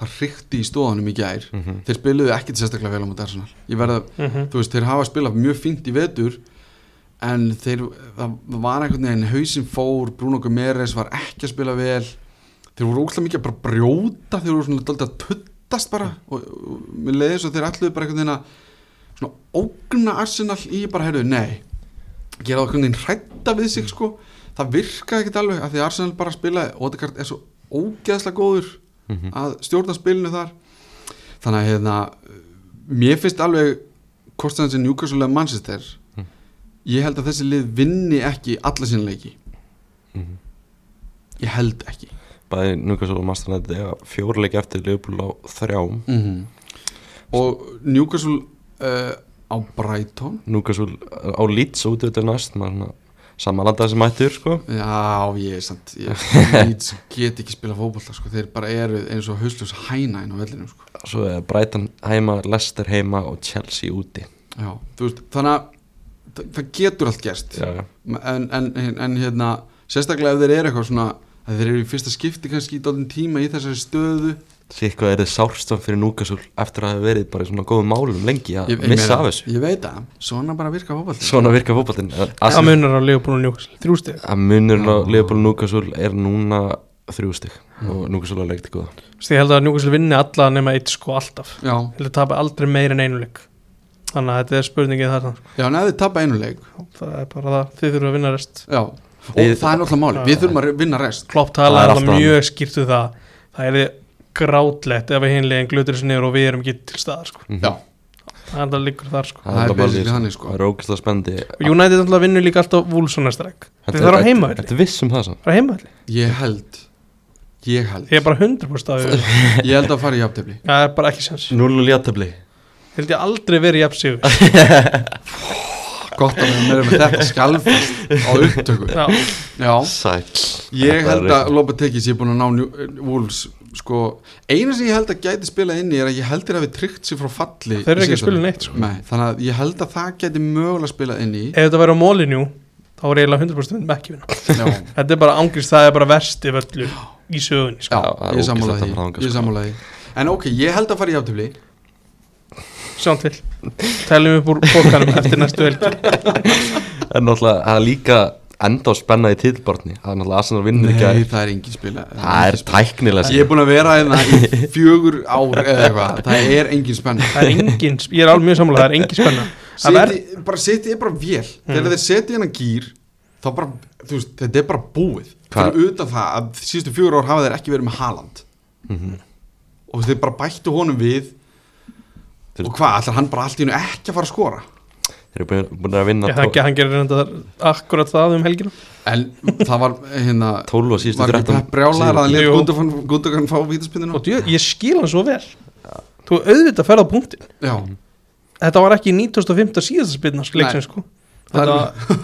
það hrykti í stóðanum í gær Mhm. þeir spiluðu ekkit sérstaklega vel á móti Arsenal ég verða, Mhm. þú veist, þeir hafa spilað mjög fínt í vetur en þeir, það var einhvern veginn hausinn fór, Bruno Gomeres var ekki að spila vel. Þeir voru óslega mikið að bara brjóta þeir voru svona daldið að tuttast bara. Og, og mér leiði svo að þeir allir bara einhvern veginn að svona ógna Arsenal í bara, heyrðu, nei. Gera það einhvern veginn hrætta við sig sko. Það virkaði ekkert alveg af því að Arsenal bara spilaði Odegaard er svo ógeðslega góður Mhm. að stjórna spilinu þar. Þannig að hérna mér finnst alveg kostan sem Newcastle eða Manchester Mm. Ég held að þessi lið vinni ekki alla sína leiki Mhm. ég held ekki bæði Newcastle og Master United fjórleiki eftir Liverpool á þrjám -hmm. og Newcastle uh, á Brighton Newcastle á Leeds út til næst maður svona samanlanda sem mættur sko já ég er samt ég, Leeds get ekki spila fótbolta sko. þeir bara eru eins og hausljós hæna inn á vellinu sko. Brighton heima, Leicester heima og Chelsea úti já, veist, þannig að það, það getur allt gerst. En, en, en, en hérna sérstaklega ef þeir eru eitthvað svona að þeir eru í fyrsta skipti kannski í dálítinn tíma í þessari stöðu. Hvað er þið sárstofn fyrir Newcastle eftir að hafa verið bara í svona góðum málum lengi að ég, missa af þessu? ég veit það, svona bara virka fótbolti Svona virka fótballin það munar á Leopold og Newcastle þrjú stig. Að munurinn á. Leopold Newcastle er núna þrjú stig og Newcastle er leikt í góða. Ég held að Newcastle vinni alla nema eitt sko alltaf. Já, ég held að tapa aldrei meir en einu leik þannig að þetta er spurningið þarna já, en ef þið tapa einu leik. Það er bara það, þið þurfum að vinna rest. Já, og Við- það er náttúrulega máli við þurfum að vinna rest. Klopp er talaði alltaf alltaf mjög skýrt um það. Það er grátlegt ef að hinlegin glutur þessu niður og við erum ekki til staðar sko. Mhm. já, það er það líkur þar sko. Það er sko. Það er ógæslega spendi United alltaf vinnur líka alltaf Wolfsonastræk Þetta er- viss um það sann það er heima ég held. Ég held. Ég er bara 100% að ég held að fara í jafntefli held ég aldrei verið jafn sigur. Gott að við erum með þetta skjálfast á upptöku. Já, já, Sæl ég held að Lopetegis ég er búin að ná Wolves sko, eina sem ég held að gæti spilað inn í er að ég heldur að við tryggt sér frá falli Þeir eru ekki að spila neitt, sko. Nei, þannig að ég held að það gæti mögulega spilað inn í. Ef þetta verið á mólinjú þá er eiginlega 100% myndum ekki vinna. Já, Þetta er bara ángrist, það er bara versti völlur í sögunni sko. já, er að ég sko. sammála því. En ok, ég held að fara í aftöfli Sjáum til. Teljum upp úr bókanum eftir næstu helgi. En náttúrulega, það er líka enda á spenna í tilbarni Það er náttúrulega Arsenal vinnur ekki nei, að það er engin spila. Það er tæknilega ég er búin að vera hérna í fjögur ár eða eitthvað, það er engin spenna. Það er engin, ég er alveg mjög sammála Það er engin spenna. Það er, bara City er bara vél. Þegar þeir setja hérna gýr þá bara, þú veist, þetta er bara búið. Fyrir utan það að síðustu fjögur ár hafa þeir ekki verið með Haaland. Mhm. og þeir bara bættu honum við og hvað, ætlar hann bara allt í hennu ekki að fara að skora? Þeir eru búin- að vinna ég, það, hann gerir reynda akkurat það um helgina. En það var hérna 12 og síðustu var ekki 13 pepp brjálæðar að hann Jú. let Gundogan fá vítaspinninu og djö, ég skil hann svo vel. Þú auðvitað ferð á punktin já, Þetta var ekki 1905. síðasta spilna leiksins sko. Þetta,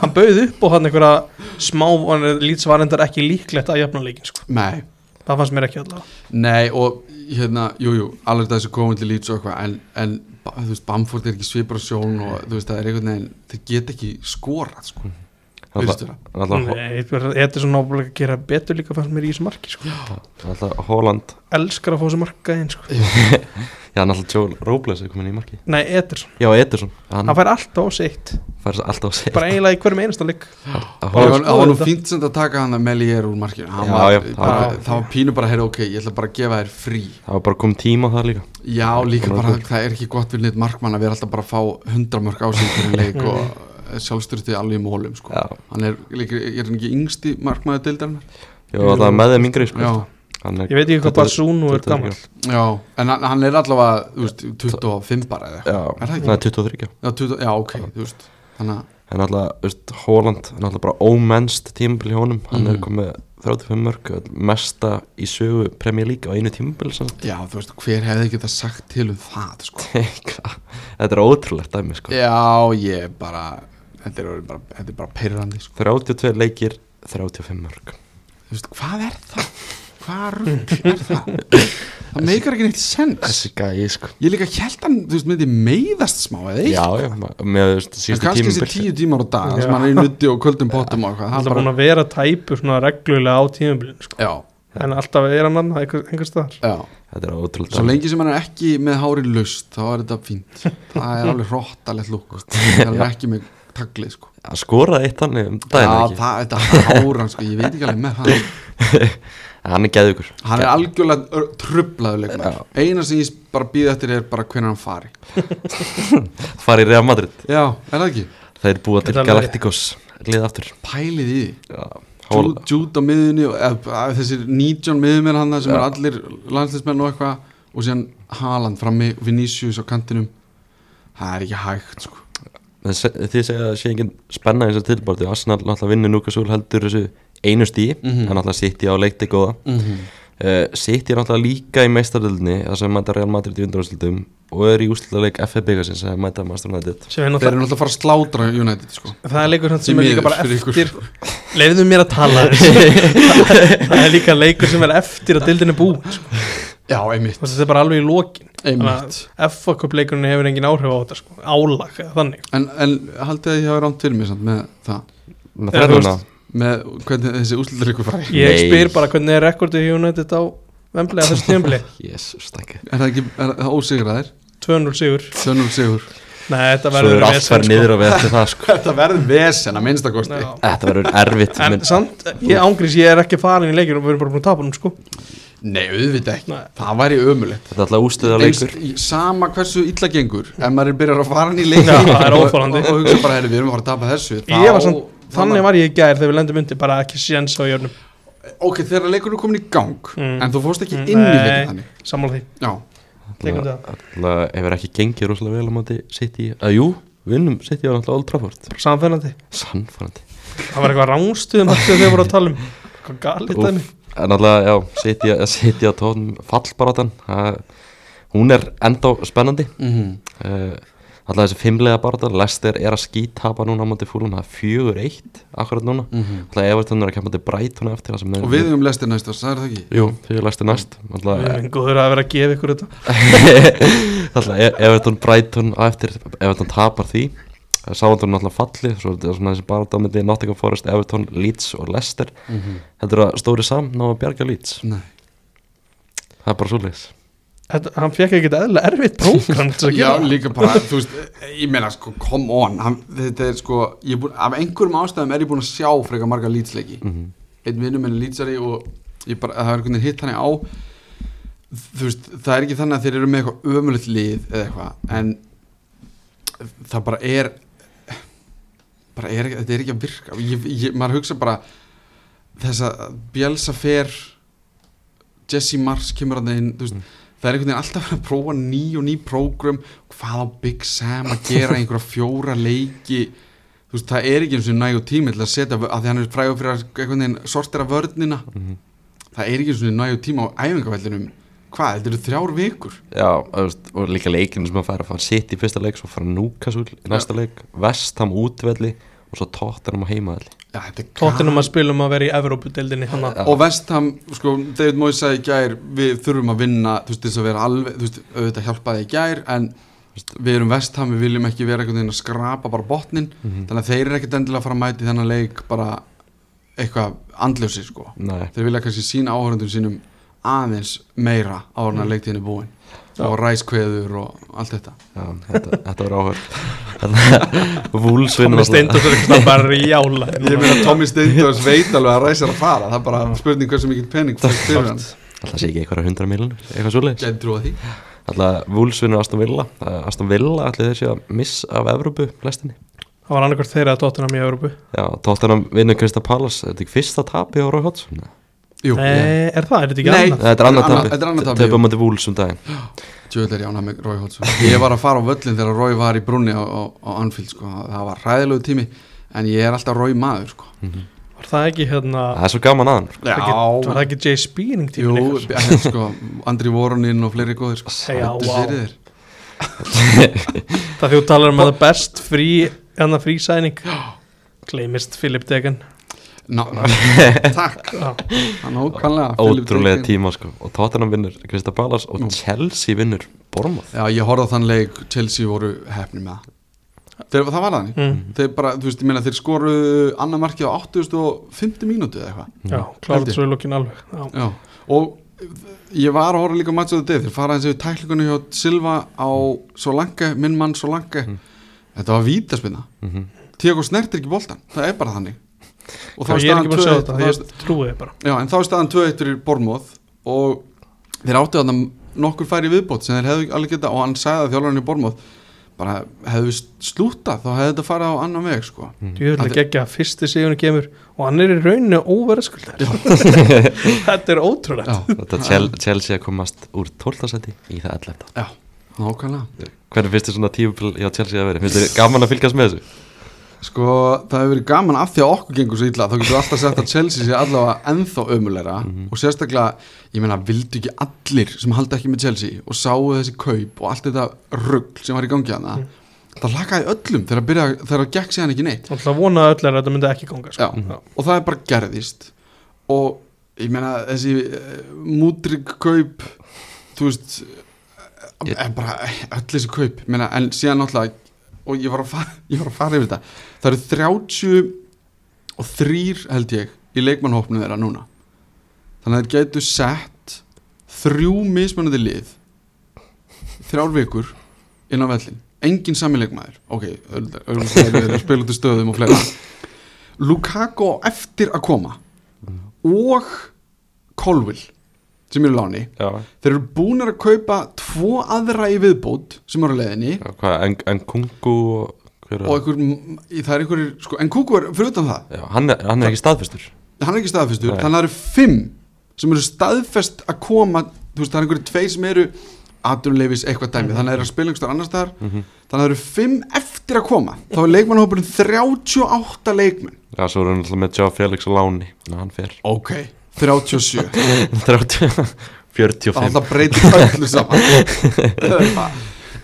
hann bauð upp og hann einhverja smá lýtsvarendar ekki líklegt að jafna leikin sko. nei það fannst mér ekki allavega. Nei og hérna, jú, jú, alveg þessu komið til eitthvað en, en þú veist, Bamford er ekki svipar á sjón og þú veist, það er einhvern veginn þeir get ekki skorað, sko Þetta er svona náttúrulega að gera betur líka fannst mér í þessu marki sko. náttúrulega Holland. Elskar að fá þessu markaðinn sko. Já, náttúrulega Joel Robles er komin í marki Nei, Ederson, Já, Ederson. Hann hann fær alltaf á sitt. fær alltaf að segja bara eiginlega í hverjum einasta leik. Að Það var, það nú fínt sem að taka hann að Melier úr markinu. Hann Já, var, já, það bara, var- það var pínu bara, heyra, ok, ég ætla bara að gefa þér frí. Það var bara komið tíma á það líka. Já, líka bara, það er ekki gott við neitt markmann að vera alltaf bara að fá 100 mörg ásýndur sjálfstyrsti alveg í mólum, sko Hann er, líka, er hann ekki yngsti markmaður deildarinnar? já það var með þeim yngri sko. Já, Hann er- ég veit ekki hvað Basúnu er er gammal já, en hann, hann er allavega, veist, 25 bara eða Já, Er það er 23 já. Já, 20, já, ok, þú veist Þannig að, veist, Holland er náttúrulega bara ómennst tímabil hjá honum Hann er Mhm. komið 35 mörg mesta í sögu Premier League á einu tímabil sem já, þú veist, hver hefði getað sagt til um það, sko? Þetta er ótrúlegt dæmi sko. Já, ég bara, þetta er, bara, þetta er bara peirandi, sko. 32 leikir, 35 mörg Þú veist, hvað er það? Hvað rugg er það? Það meikar ekki neitt sens Þessi gæi sko. Ég líka held hann, þú veist, myndi meiðast smá eða eitt Já, já, með þú veist, síðustu kannski þessi tímabil tíu tímar á dag Já. sem hann er í nutti og köldum pottum og eitthvað hann það er bara, búin að vera tæpur svona reglulega á tímabilinu sko. Já, en alltaf er hann annað einhver, staðar. Já. Þetta er ótrúlegt. Svo lengi sem hann er ekki með hári laust þá er þetta fínt. Það er alveg hróttalegt lúk Það er ekki með taglið sko. Hann skoraði eitt þannig um daginn það, þetta háran sko, ég veit ekki alveg með það. Hann er geðugur Hann er algjörlega leikmaður. Eina sem ég bara býð eftir er bara hvernig hann fari. Farið í Real Madrid. Já, er það ekki? Til Þetta er alveg- Galacticos Lið aftur. Pælið í Jude á miðunni og eða, að, þessir 19 miðumenn hann sem Já. er allir landslismenn og eitthvað og síðan Haaland frammi Vinicius á kantinum. Það er ekki hægt sko. Þið segja að sé engin spenna eins og tilbárti Arsenal náttúrulega vinnur Núkasúl heldur þessu einu stí Mhm. en náttúrulega sitt í á leikti góða mm -hmm. uh, sitt í náttúrulega líka í meistardöldinni þar sem mæta Real Madrid í undanúrslutum og er í úrslutaleik FF byggasins sem mæta Master United sem er þeir náttúrulega eru náttúrulega að fara að slátra United sko. það er leikur sem er líka bara eftir leiðum mér að tala það er líka leikur sem er eftir að dildin er búin sko. já, einmitt, þetta er bara alveg í lokin einmitt. FA Cup leikurinn hefur engin áhrif á þetta sko. álag eða þannig. En, en haldið að ég hafa rámt fyrir mig samt, með það. Með Eða þú þrettuna með hvernig þessi úsluleikur fari. Ég Nei. spyr bara hvernig er rekordið hjá United á Vembli að þessu tíðanbili Jésús, takk er það ekki, er það ósigraðir? 200 sigur. 200 sigur. Nei, þetta Svo verður er allt vesen, verið niður á við eftir það sko. Þetta verður vesen að minnstakosti Já. Þetta verður erfitt En menn- samt, ég ángrís, ég er ekki farin í leikir og við erum bara búin að tapa hún sko nei, auðvitað ekki, Nei. það væri ömulegt Þetta er alltaf ústuða leikur. í- sama hversu illa gengur ef maður er byrjar að fara inn í leikin Já, það er og, óþolandi. og, hugsa bara, herri, við erum að fara að tapa þessu. Ég var samt, þannig var ég í gær þegar við lendum undir bara ekki séns á jörnum ok, þegar leikurinn er komin í gang Mm. en þú fórst ekki Mm, inn í leikin þannig. Sammála því, það Alltaf hefur ekki gengið rosalega vel á móti City að jú, vinnum. City á náttúrulega Old Trafford. Samfennandi, Sannfærandi. Það var eitthvað ránstuðum þegar þeir voru að tala um. Hvað galið Úff. dæmi En alltaf, já, City, City á tónum fallbarátan það hún er enda spennandi. Mm uh, alltaf þessi fimmlega barða Lester er að skítapa núna á móti fúlum það er fjögur eitt akkurat núna. Alltaf Everton er að kempa til Brighton eftir Og við höfum lestir næst það er það ekki? Jú, fyrir Lester næst alltaf, Við erum góður að vera að gefa ykkur þetta. Alltaf E- Everton Brighton eftir Everton tapar því Sáandun alltaf falli svo er þetta svona þessi myndi Nottingham Forest, Everton, Leeds og Lester heldur að stóri sam ná að bjarga Leeds? Nei. Það er bara svoleiðis. Þetta- Hann fekk ekkert eðla erfitt prógram Já, líka bara, þú veist, ég meina sko, come on, hann, þetta er sko, ég er búin, af einhverjum ástæðum er ég búin að sjá frekar marga lýtsleiki. Mhm. Einn vinnum er lýtsari og ég bara, það er einhvern veginn hitt hann á, þú veist, það er ekki þannig að þeir eru með eitthvað ömulegt lið eða eitthvað, en það bara er, bara er, þetta er ekki að virka. Ég, ég, maður hugsa bara, þess að Bielsa fer, Jesse Mars kemur að þeim, veist, það er einhvern veginn alltaf að prófa ný og ný prógram hvað á Big Sam að gera einhverja fjóra leiki þú veist, það er ekki eins og nægu tími til að setja, að því hann er frægur fyrir að sortera vörnina Mhm. það er ekki eins og nægu tíma á æfingavellinum hvað, þetta eru þrjár vikur? Já, og líka leikinu sem að fara að fara sitt í fyrsta leik, svo fara Núkasúl í næsta leik, Vestham útvelli og svo Tottenham á heimavelli. Já, þetta er Tóttinum að spilum að vera í Evrópudeldinni hann að og Vestham, sko, David Moyes sagði í gær við þurfum að vinna, þú veist, þess að vera alveg, þú veist, auðvitað hjálpaði í gær en við erum Vestham, við viljum ekki vera einhvern veginn að skrapa bara botnin Mhm. þannig að þeir eru ekkert endilega að fara að mæti þennan leik bara eitthvað andljósi, sko. Nei, þeir vilja kannski sína áhörundum sínum aðeins meira áður en að leiktíðin er búin. Og ræskveður og allt þetta. Já, þetta, þetta var áhör Vúls vinnur Tommy Steindors er ekki bara rjála. Ég meina Tommy Steindors veit alveg að ræsir að fara. Það er bara spurning hversu mikið penning Alltaf sé ekki eitthvað hundra miljonur, eitthvað svoleiðis. Alltaf Vúls vinnur Aston Villa. Uh, Aston Villa allir þessi að miss af Evrópu flestinni? Það var annarkvært þeirra að Tóttinam í Evrópu. Já, Tottenham vinnur Krista Palace. Þetta er ekki fyrsta tapi á Rói Hodgson Jú, Nei, er það? Er þetta ekki Nei. annað? Þetta er tapi þetta er annað tapi, Töpa jú. mæti Vúls um daginn Tjóðlega er ég ánað með Rói Hodgson Ég var að fara á völlin þegar Rói var í brunni á, á, á Anfield sko. Það var ræðilegu tími En ég er alltaf Rói maður sko. Var það ekki hérna Það er svo gaman að hann var ekki, Var það ekki Jay Speening Jú, tímin ykkar? eh, sko, Andri Voronin og fleiri góðir sko. Já, Heldur vá. fyrir þér. Það þú talar um að það best frí Hérna frí sæning Gleimist Philip Degan Takk. Já. Nákvæmlega. Philip Ótrúlega tíma sko. Og Tottenham vinnur Krista Palace og Jú. Chelsea vinnur Bormoth Já, ég horfði á þann leik Chelsea voru hefni með það. Þeir, Það var þannig mm. Þeir bara, þú veist, ég meina þeir skoru annar markið á 8050 mínútu eða eitthvað. Já, ég. svo í lokin alveg Já, Já, og ég var að horfa líka match of the day, þeir fara eins og tæklingunni hjá Silva á Solanke, minn mann Solanke. Mhm. þetta var vítaspinna mm -hmm. Tiago snertir ekki boltan, það er bara þannig og þá er ekki að sjá 2-1 þetta þá er- Ég trúi þið bara já, en þá er staðan 2-1 fyrir Bormóð og þeir áttu þarna nokkur færi viðbót sem þeir hefðu alveg geta og hann sagði að þjálfarinn í Bormóð bara hefðu slúta þá hefðu þetta farið á annan veg sko. Djúðurlega Þetta- geggja að fyrsti sigurinn kemur og hann er í rauninu óverðskuldar Þetta er Chel Chelsea að komast úr 12. seti í það 11. já, nákvæmlega Hvernig þið svona tíupil hjá Chelsea að vera? Þið gaman að fylgjast með þessu? Sko, það hefur verið gaman af því að okkur gengur svo illa þá getur alltaf sett að Chelsea sé allavega ennþá ömulegra og sérstaklega ég meina, vildu ekki allir sem halda ekki með Chelsea og sáu þessi kaup og allt þetta rugg sem var í gangi hana Mm. það lakaði öllum þegar að byrja þegar að gekk síðan ekki neitt. Það vonaði öll er að þetta myndi ekki ganga sko. Já, og það er bara gerðist. Og ég meina þessi uh, mútrig kaup þú veist eh, bara eh, öll þessi kaup meina, en síðan náttúrulega og ég var að fara, ég var að fara yfir þetta. Það eru 30 og þrýr held ég í leikmannhópnu þeirra núna. Þannig að þeir getur sett þrjú mismunandi lið þrjár vikur inn á vellin engin sami leikmaður. Ok, spila út í stöðum og fleira. Lukaku eftir að koma og Colville sem eru láni. Já, þeir eru búin að kaupa tvo aðra í viðbót sem eru á leiðinni. Já, hvað, en, en Kungu hver og einhver, það er einhverjir sko, en Kuku er fyrir utan það. Já, hann er, hann er ekki staðfestur. Hann er ekki staðfestur, Nei. þannig að það eru fimm sem eru staðfest að koma þú veist, það er einhverjir tvei sem eru aturleifis eitthvað dæmi, þannig að það eru að spila einhverjum annars staðar, Mhm. þannig að það eru fimm eftir að koma, þá er leikmannhópurinn 38 leikmenn. Já, svo er hann alltaf með Joe Felix og Láni. Ná, hann fer. Ok, 37 30 45 það alltaf breytir öllu saman.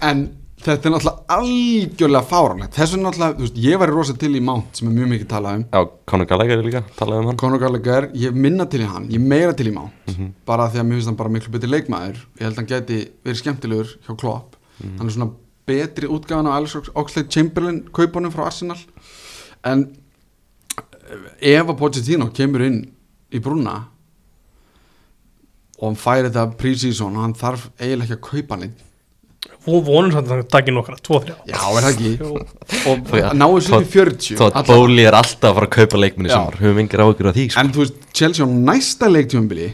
En þetta er náttúrulega algjörlega fáranlegt þess vegna náttúrulega, þú veist, ég væri rosa til í Mount sem er mjög mikið talað um. Já, Conor Gallagher líka, talaði um hann. Conor Gallagher, ég minna til í hann ég meira til í Mount. Mhm. bara því að mér finnst hann bara miklu betri leikmaður. Ég held að hann geti verið skemmtilegur hjá Klopp. Mhm. hann er svona betri útgáðan á Alex Oxlade Chamberlain kaupunum frá Arsenal. En ef að Pochettino kemur inn í brúna og hann færi þetta pre-season og hann þarf eiginlega ekki að kaupa hann og vonum samt að það takir nokkra, tvo, þrjá. Já, er það ekki? Og náðu sér í 40 Þó að. Bóli er alltaf að fara að kaupa leikminni sem höfum yngur áhugur af því sko. en þú veist, Chelsea á næsta leiktífambili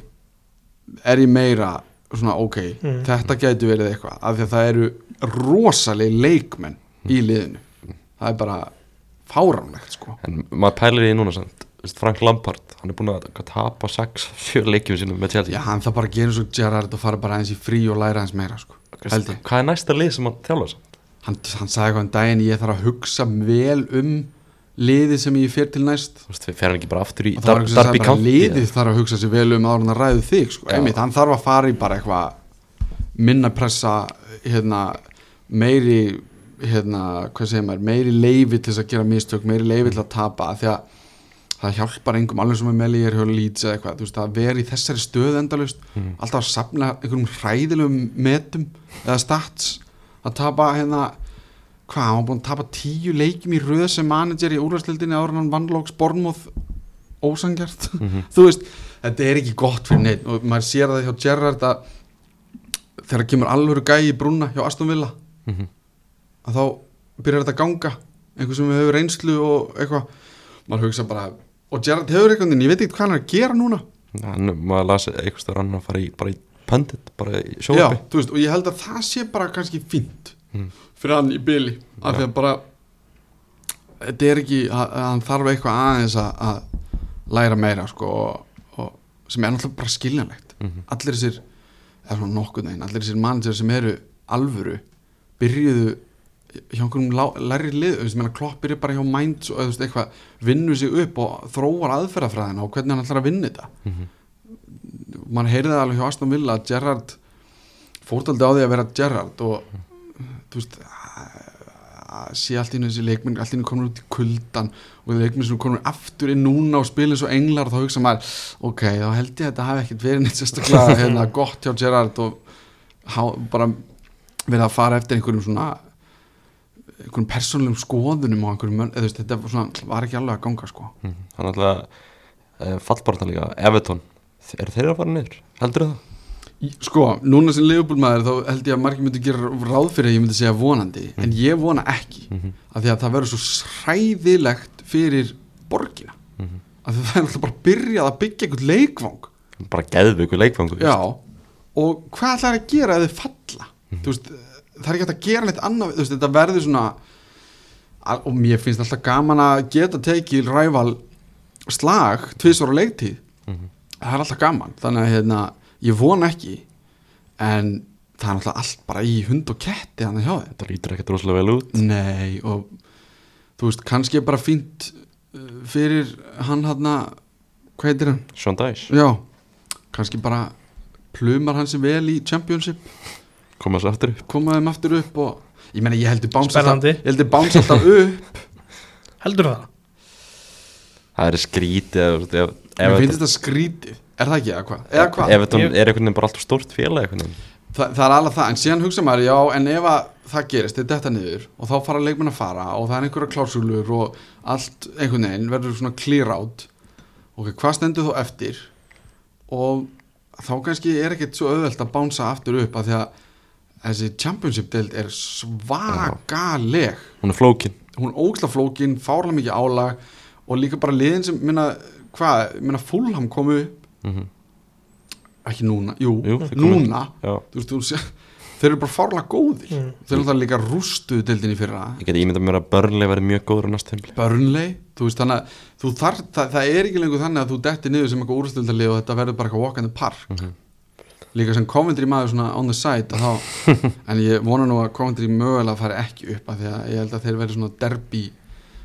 er ég meira svona ok, Mm. þetta gæti verið eitthvað af því að það eru rosaleg leikmenn í liðinu. Það er bara fáránlegt sko. En maður pælir í því núna samt Frank Lampard, hann er búin að hvað, tapa 6-7 leikjum sínum með Chelsea já, hann það bara gerir svo Gerrard og fara bara aðeins í frí og læra aðeins meira sko. Hvað er næsta lið sem hann þjálfa samt? hann, hann sagði eitthvað um daginn ég þarf að hugsa vel um liðið sem ég fer til næst Þú veist, við fer hann ekki bara aftur í Dar bara County liðið þarf að hugsa sér vel um en að ræðu þig sko. Einmitt, hann þarf að fara í bara eitthvað minna pressa hérna, meiri hérna, hvað segir maður, meiri leifi til þess að gera mistök, meiri leifi til að tapa því að það hjálpar engum alveg sem er með líður hjá Leeds eða eitthvað þú veist, að vera í þessari stöð endalust Mhm. alltaf að safna einhverjum hræðilegum metum eða stats að tapa hérna hvað, hann var búin að tapa tíu leikjum í röð sem manager í úrvæðslildinni áður en hann vannlóks Bornmoth ósangjart Mhm. þú veist, þetta er ekki gott fyrir neitt og maður sér það hjá Gerrard að þegar kemur alvöru gæi í brúna hjá Aston Villa Mhm. að þá byrjar þetta að ganga einhver sem hefur reynslu og eitthvað maður hugsa bara, og Gerrard hefur eitthvað en ég veit ekki hvað hann er að gera núna Hann, maður las eitthvað stöður hann að fara í, bara í pundit, bara í veist, og ég held að það sé bara kannski fínt Mm. fyrir hann í byli af því að bara þetta er ekki, hann þarf eitthvað aðeins að, læra meira sko, og, og sem er náttúrulega bara skiljanlegt Mhm. allir þessir, eða svona nokkuð neginn allir þessir manager sem eru alvöru byrjuðu hjá einhverjum læri lið, þú veist, menna klopp byrjuð bara hjá og eitthvað vinnu sig upp og þróar aðferðafræðina og hvernig hann ætlar að vinna þetta Mhm. mann heyrði alveg hjá Aston Villa að Gerrard fórtaldi á því að vera Gerrard og þú veist sé allt í einu þessi leikminn allt í einu komur út í kuldan og leikminn sem komur aftur inn núna og spila eins og englar þá hugsa maður, ok, þá held ég að þetta hafi ekkert verið neitt sérstaklega hérna, gott hjá Gerrard og há, bara verið að fara eftir einhverjum svona einhverjum persónulegum skoðunum og einhverjum, mönn- veist, þetta var, svona, var ekki alveg að ganga sko Mhm. Hann er alltaf uh, fallbartan líka, Everton Er þeir að fara niður? Heldur það? Sko, núna sem Liverpool maður þá held ég að margir myndi gera ráð fyrir að ég myndi segja vonandi, en ég vona ekki Mhm. af því að það verður svo hræðilegt fyrir borgina Mhm. af því að það er alltaf bara byrjað að byggja einhvern leikvang Bara geðveiku leikfangu Já, og hvað ætlar að gera ef þið falla þú veist, það er ekki hægt að gera neitt annað veist, þetta verður svona og mér finnst alltaf gaman að geta tekið ræval slag tvisvar á leiktíð. Mhm. það er alltaf gaman þannig að hérna, ég von ekki en það er alltaf allt bara í hund og ketti hann hjá þeim. Það lítur ekkert rosalega vel út. Nei og þú veist kannski er bara fínt uh, fyrir hann hann hvað heitir hann? Sean Dice, já, kannski bara plumar hann sem vel í championship koma þessu aftur upp koma þeim aftur upp og ég meina ég heldur báns alltaf, Spennandi. ég heldur báns alltaf upp heldur það? Það er skrítið ef, ef, mér Everton, finnst þetta skrítið, er það ekki eða hvað? eða hvað? Everton Ég- er einhvern veginn bara alltaf stórt félag Þa, það er alveg það, en síðan hugsa maður já, en ef að það gerist, þetta er þetta niður og þá fara leikmenn að fara og það er einhverja klásúlur og allt einhvern veginn verður svona clear out ok, hvað stendur þá eftir og þá kannski er ekkert svo auðvelt að bánsa aftur upp af því að þessi championship deild er svagaleg Hún er flókin. Hún er ógslag flókin, fárlega mikið álag og líka bara liðin sem minna, hvað, minna Fulham komu upp. Mm ekki núna, jú, Jú, núna. þú veist, þú sé, þeir eru bara fárlega góðir. Mm. þeir eru alltaf líka rústuðu deildin í fyrra. Ég geti ímyndað mér að Burnley verði mjög góður á næst tímpli Burnley, þú veist þannig að þú þar, það, það er ekki lengur þannig að þú detti niður sem eitthvað úrstöldalið og þetta verður bara eitthvað walk in the park. Mhm. Líka sem Coventry maður svona on the side þá, en ég vona nú að Coventry mögulega fari ekki upp að því að ég held að þeir verður svona derby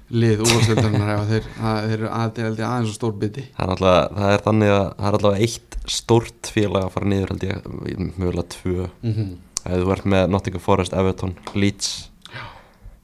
lið úrvalstildarinnar ef þeir, að, þeir eru að, held ég, aðeins og stór biti Það er alltaf, það er þannig að það er alltaf eitt stórt félag að fara niður held ég, mögulega tvö mm -hmm. ef þú ert með Nottingham Forest, Everton, Leeds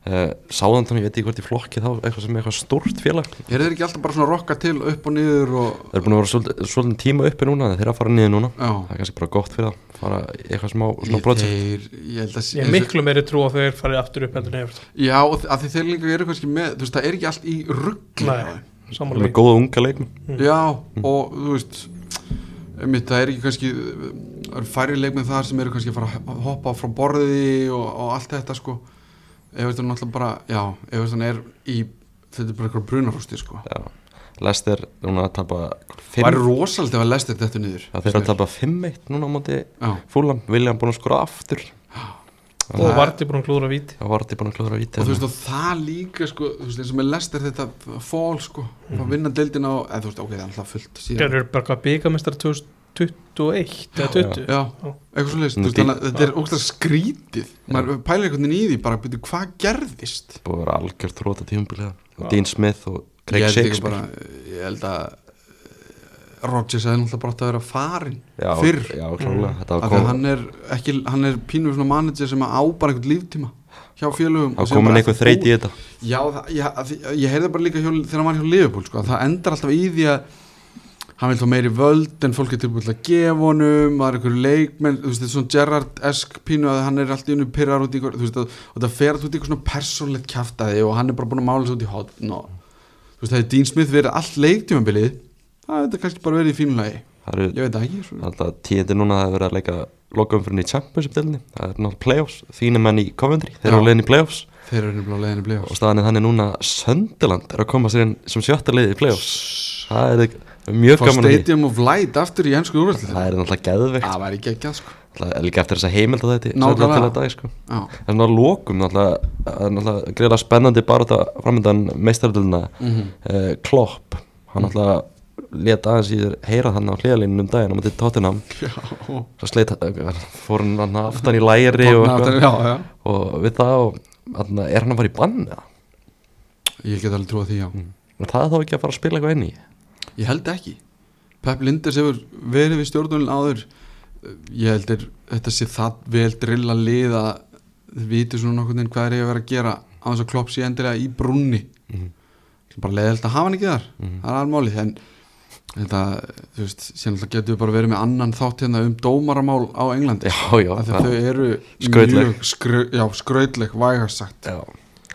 uh, Sáðantón, ég veit ekki hvort í flokki þá eitthvað sem er eitthvað stórt félag. Er þeir ekki alltaf bara svona rokka til upp og niður og þeir eru búin að vera svolítið, svolítið tíma uppi núna en þeir eru að fara niður núna. Já, það er kannski bara gott fyrir það fara eitthvað smá svona ég, project þeir, ég held að Ég er miklu meiri trú að þeir farið aftur upp heldur nefnir Já, að því þeir líka eru kannski með Þú veist, það er ekki allt í ruggli. Nei. eru með samanlega góða unga leikmenn. Já, og þú veist einmitt, það er ekki kannski það eru færri leikmið þar sem eru kannski að fara að hoppa frá borði og, og allt þetta sko Everton náttúrulega bara, já, Everton er í, þetta er bara eitthvað brunarústi sko. Já, Lester núna að tapa 5 Það er rosalega að Lester þetta niður. Það þeirra að tapa 5-1 núna á móti fúlam, William búin að skora aftur. Já. og Varti búin að klúðra víti. Og Varti búin að klúðra víti og þú veist og það líka sko, þú veist eins og með Lester þetta fól sko, mm -hmm. að vinna deildina og, eða þú veist, ok, það er alltaf fullt Gerður bara byggamestrar 2000 21 eða 20 já, eitthvað svo leiðist þannig að þetta er ógæðslega skrítið já. maður pælir einhvern veginn í því bara byrju hvað gerðist? Búið að vera algjörð þróta tímabiliða hérna. Dean Smith og Craig ég Shakespeare. bara, ég held að eh, Rodgers hefði náttúrulega bara átt að vera farin já, fyrr. já, klálega, mm. að hann er, ekki, hann er pínu svona manager sem að ábar einhvern líftíma hjá félögum þá komin einhver þreyt í þetta. Já, það, ég, ég heyrði bara líka hjá, þegar hann var hjá Liverpool sko, það endar alltaf í því að hann vil þá meiri völd en fólk er tilbúið til að gefa honum það er einhverju leikmenn, þú veist, þetta er svona Gerrard-esk pínu að hann er alltaf innu pyrrar út í þú veist, og, og það fer út í eitthvað svona persónlegt kjaftaði og hann er bara búin að mála sig út í hotn og þú veist, það er Dean Smith verið allt leiktímabilið það er kannski bara verið í fínulegi það ég veit það ekki alltaf tíðindi núna að það er verið að leika lokaumfyrin í Championship delinni það er náttúrulega playoffs, þínir menn í Coventry þeir eru á leiðin í playoffs. Þeir eru nefnilega á leiðinni blíð og staðan er þannig núna að Sönderland er að koma sér inn sem sjötta leiði í playoffs. Það er mjög Fá gaman Stadium of Light aftur í ennsku úrvæslu það er náttúrulega geðveikt. Það væri ekki ekki að sko er líka eftir þess að heimild að þetta Nákvæmlega. til að dag sko. En er lokum náttúrulega, er greiðlega spennandi bara þetta framöndan meistarölduna mhm. Uh, Klopp hann náttúrulega leta aðeins í þér heyra þannig á hliðalínu um daginn á mútið Tottenham. Já, svo sleit fór hann hann aftan í læri og, eitthvað, já, já. og við það og er hann að fara í bann? Ég get alveg trúið því, já. Er það þá ekki að fara að spila eitthvað inn í Ég held ekki. Pep Linders hefur verið við stjórnulinn áður. Ég heldur þetta sé það vel drilla lið að þið viti svona nokkurn veginn hvað er ég að vera að gera á þess að klopp sé endilega í brúnni. Mhm. bara leðilt að hafa hann ekki þar. Mhm. það er almáli en þetta, þú veist, síðan alltaf getur við bara verið með annan þátt hérna um dómaramál á Englandi. Já, já, það, að þau eru Skrautleg. skrau, já, skrautleg, vægast sagt. Já,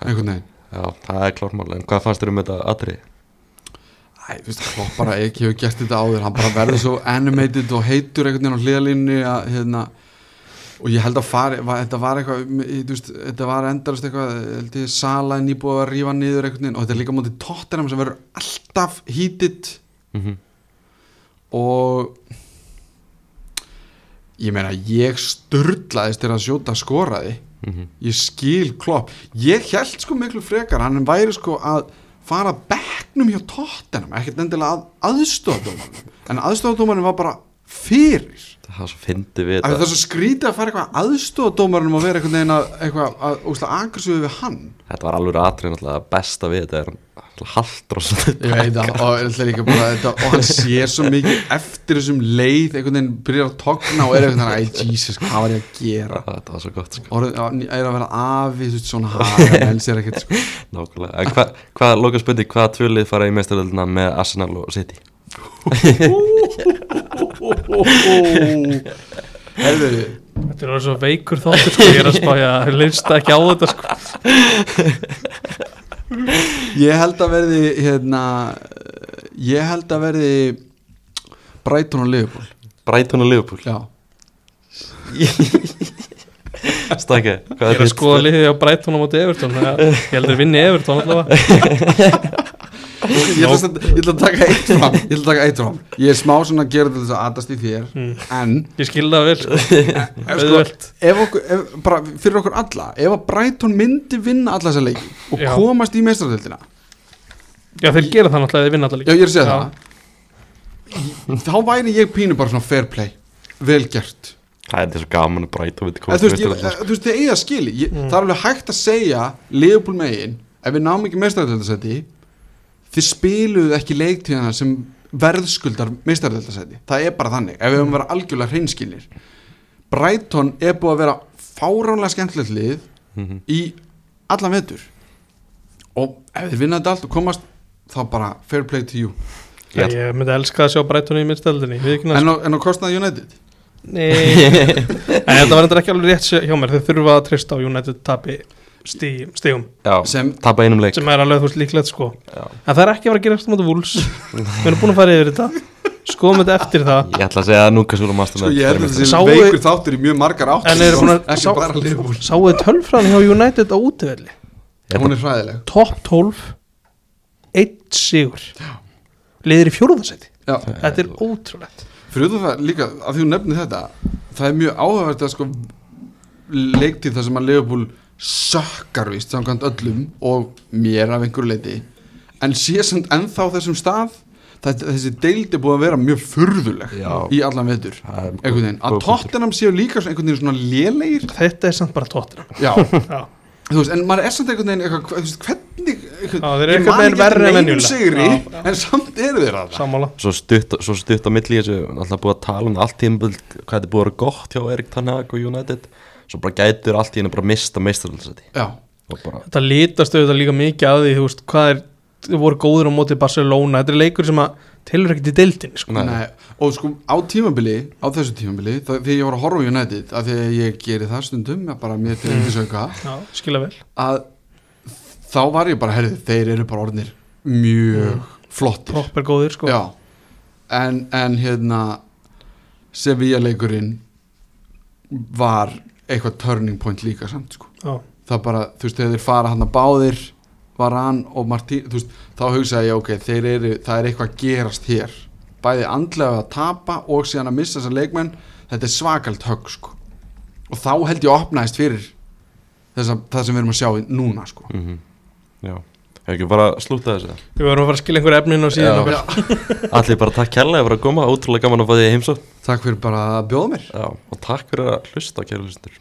einhvern veginn. Já, það er klármál. En hvað fannst þér um þetta atrið? Æ, þú veist, Klopp bara ekki hefur gert þetta áður. Hann bara verður svo animated og heitur einhvern veginn á hliðalínu hérna og ég held að fari, var, þetta var eitthvað veist, þetta var endarast eitthvað sala en nýbúið að rífa niður einhvern veginn og þetta er líka mótið Tottenham sem verður alltaf hítið Mm og ég meina ég sturlaðist til að sjóta skoraði. -hmm. ég skil klopp. Ég held sko miklu frekar hann væri sko að fara bekknum hjá tóttenum ekkert endilega að aðstofadómanum en aðstofadómanum var bara fyrir. Það er svo skrítið að fara eitthvað aðstofadómanum og vera einhvern veginn að eitthvað að úsla agressíðu við hann. Þetta var alveg náttúrulega besta við þetta er hann haldur og svona ég veit það og, bara, þetta, og hann sér svo mikið eftir þessum leið einhvern veginn byrjar að togna og er einhvern veginn æ Jesus hvað var ég að gera þetta var svo gott sko Orðið, er að vera afi þú veist, svona haga menn sér ekkert sko. Nákvæmlega, en hvað, hva, loka spurning, hvaða tvölið fara í meistaröldina með Arsenal og City? Herðu, Þetta er orðið svo veikur þáttur sko, ég er að spája að leynst ekki á þetta sko. ég held að verði hérna ég held að verði Brighton og Liverpool. Brighton og Liverpool? Já, Stakki, Ég er að skoða liðið á Brighton á móti Everton ég heldur að vinni Everton allavega ég ætla, að, að taka eitt fram ég ætla að taka eitt fram ég er smá svona að gera til þess að aðast í þér Mm. en Ég skilði það vel sko. ef, sko, Auðvelt. ef okkur, ef, bara fyrir okkur alla ef að Brighton myndi vinna alla þessa leiki og Já. komast í meistradöldina Já þeir gera það náttúrulega að þeir vinna alltaf já ég er að segja Já. það þá væri ég pínu bara svona fair play vel gert Það er þetta svo gaman að komast þú í veist, veist, þið eiga skili ég, Mm. það er alveg hægt að segja Leopold megin ef við náum ekki meistaröldasæti þið spiluðu ekki leiktíðana sem verðskuldar meistaröldasæti það er bara þannig, ef við höfum vera algjörlega hreinskilir Brighton er búið að vera fáránlega skemmtilegt lið Mhm. í allan vetur. Og ef þið vinna þetta allt og komast þá bara fair play to you. Ég Ég myndi elska að sjá Brighton í minnstældinni en á, en á kostnaði United? Nei. En þetta var þetta ekki alveg rétt hjá mér. Þeir þurfa að trista á United tapi Já, Sem- tapa einum leik. Sem er alveg þú veist líklegt sko. Já. En það er ekki að vera að gera eftir móti vúls Við erum búin að fara yfir þetta. Skoðum þetta eftir það. Ég ætla að segja að Núka Súla Master sko ég held að þessi Sáu- veikur þáttur í mjög margar átt En eru búin að ekki sá, bara Liverpool. Sáuðu tölfræðan hjá United á útivelli? Hún er hræðileg. Top 12 Eitt sigur. Liðir í fjórðarsæti Já. Þetta er ótrúlegt. Fyrir þú það líka að því hún nefni þetta það er mjög áhugavert að sko leiktið þar sem að Liverpool sökkar vist samkvæmt öllum og mér af einhverju leiti en sé samt ennþá þessum stað það, þessi deild er búið að vera mjög furðuleg Já. í allan vetur. Það einhvern veginn, að. Tottenham séu líka svona einhvern veginn svona lélegir. Þetta er samt bara tóttina já, Já, þú veist, en maður er samt einhvern veginn eitthvað, hvernig einhvern, Já, ég man ekki en neinum sigri, Já, en samt eru þeir að sammála. Svo stutt, svo stutt á milli Alltaf búið að tala um allt tíma Hvað þetta er búið að vera gott hjá Erik Tanhag og United Svo bara gætur allt í henni bara mista meistaröldsæti já, Og bara Þetta lítast auðvitað líka mikið að því Þú veist, hvað er Þau voru góður á móti Barcelona. Þetta er leikur sem að Tilur ekkert í deildinni sko. Og sko á tímabili á þessu tímabili, þegar ég var að horfa á United af því að ég geri það stundum bara mér til þess auka Já, skilja vel. að þá var ég bara, herrið, þeir eru bara orðnir mjög flottir. Proper góður sko. já, en, en hérna Sevilla leikurinn var eitthvað turning point líka samt sko. Já. það bara, þú veist, þegar þeir fara hann að báðir Varan og Martín, þú veist, þá hugsaði ég, ok, þeir eru, það er eitthvað að gerast hér, bæði andlega að tapa og síðan að missa þessa leikmenn þetta er svakalt högg, sko. Og þá held ég að opnaðist fyrir þessa, það sem við erum að sjá í- núna, sko. Mm Já Hefur ekki bara að slúta þessu? Við vorum að fara að skilja einhver efnin og síðan Allir bara takk kærlega fyrir að koma Ótrúlega gaman að fá því heimsótt Takk fyrir bara að bjóða mér. Já Og takk fyrir að hlusta kæra hlustur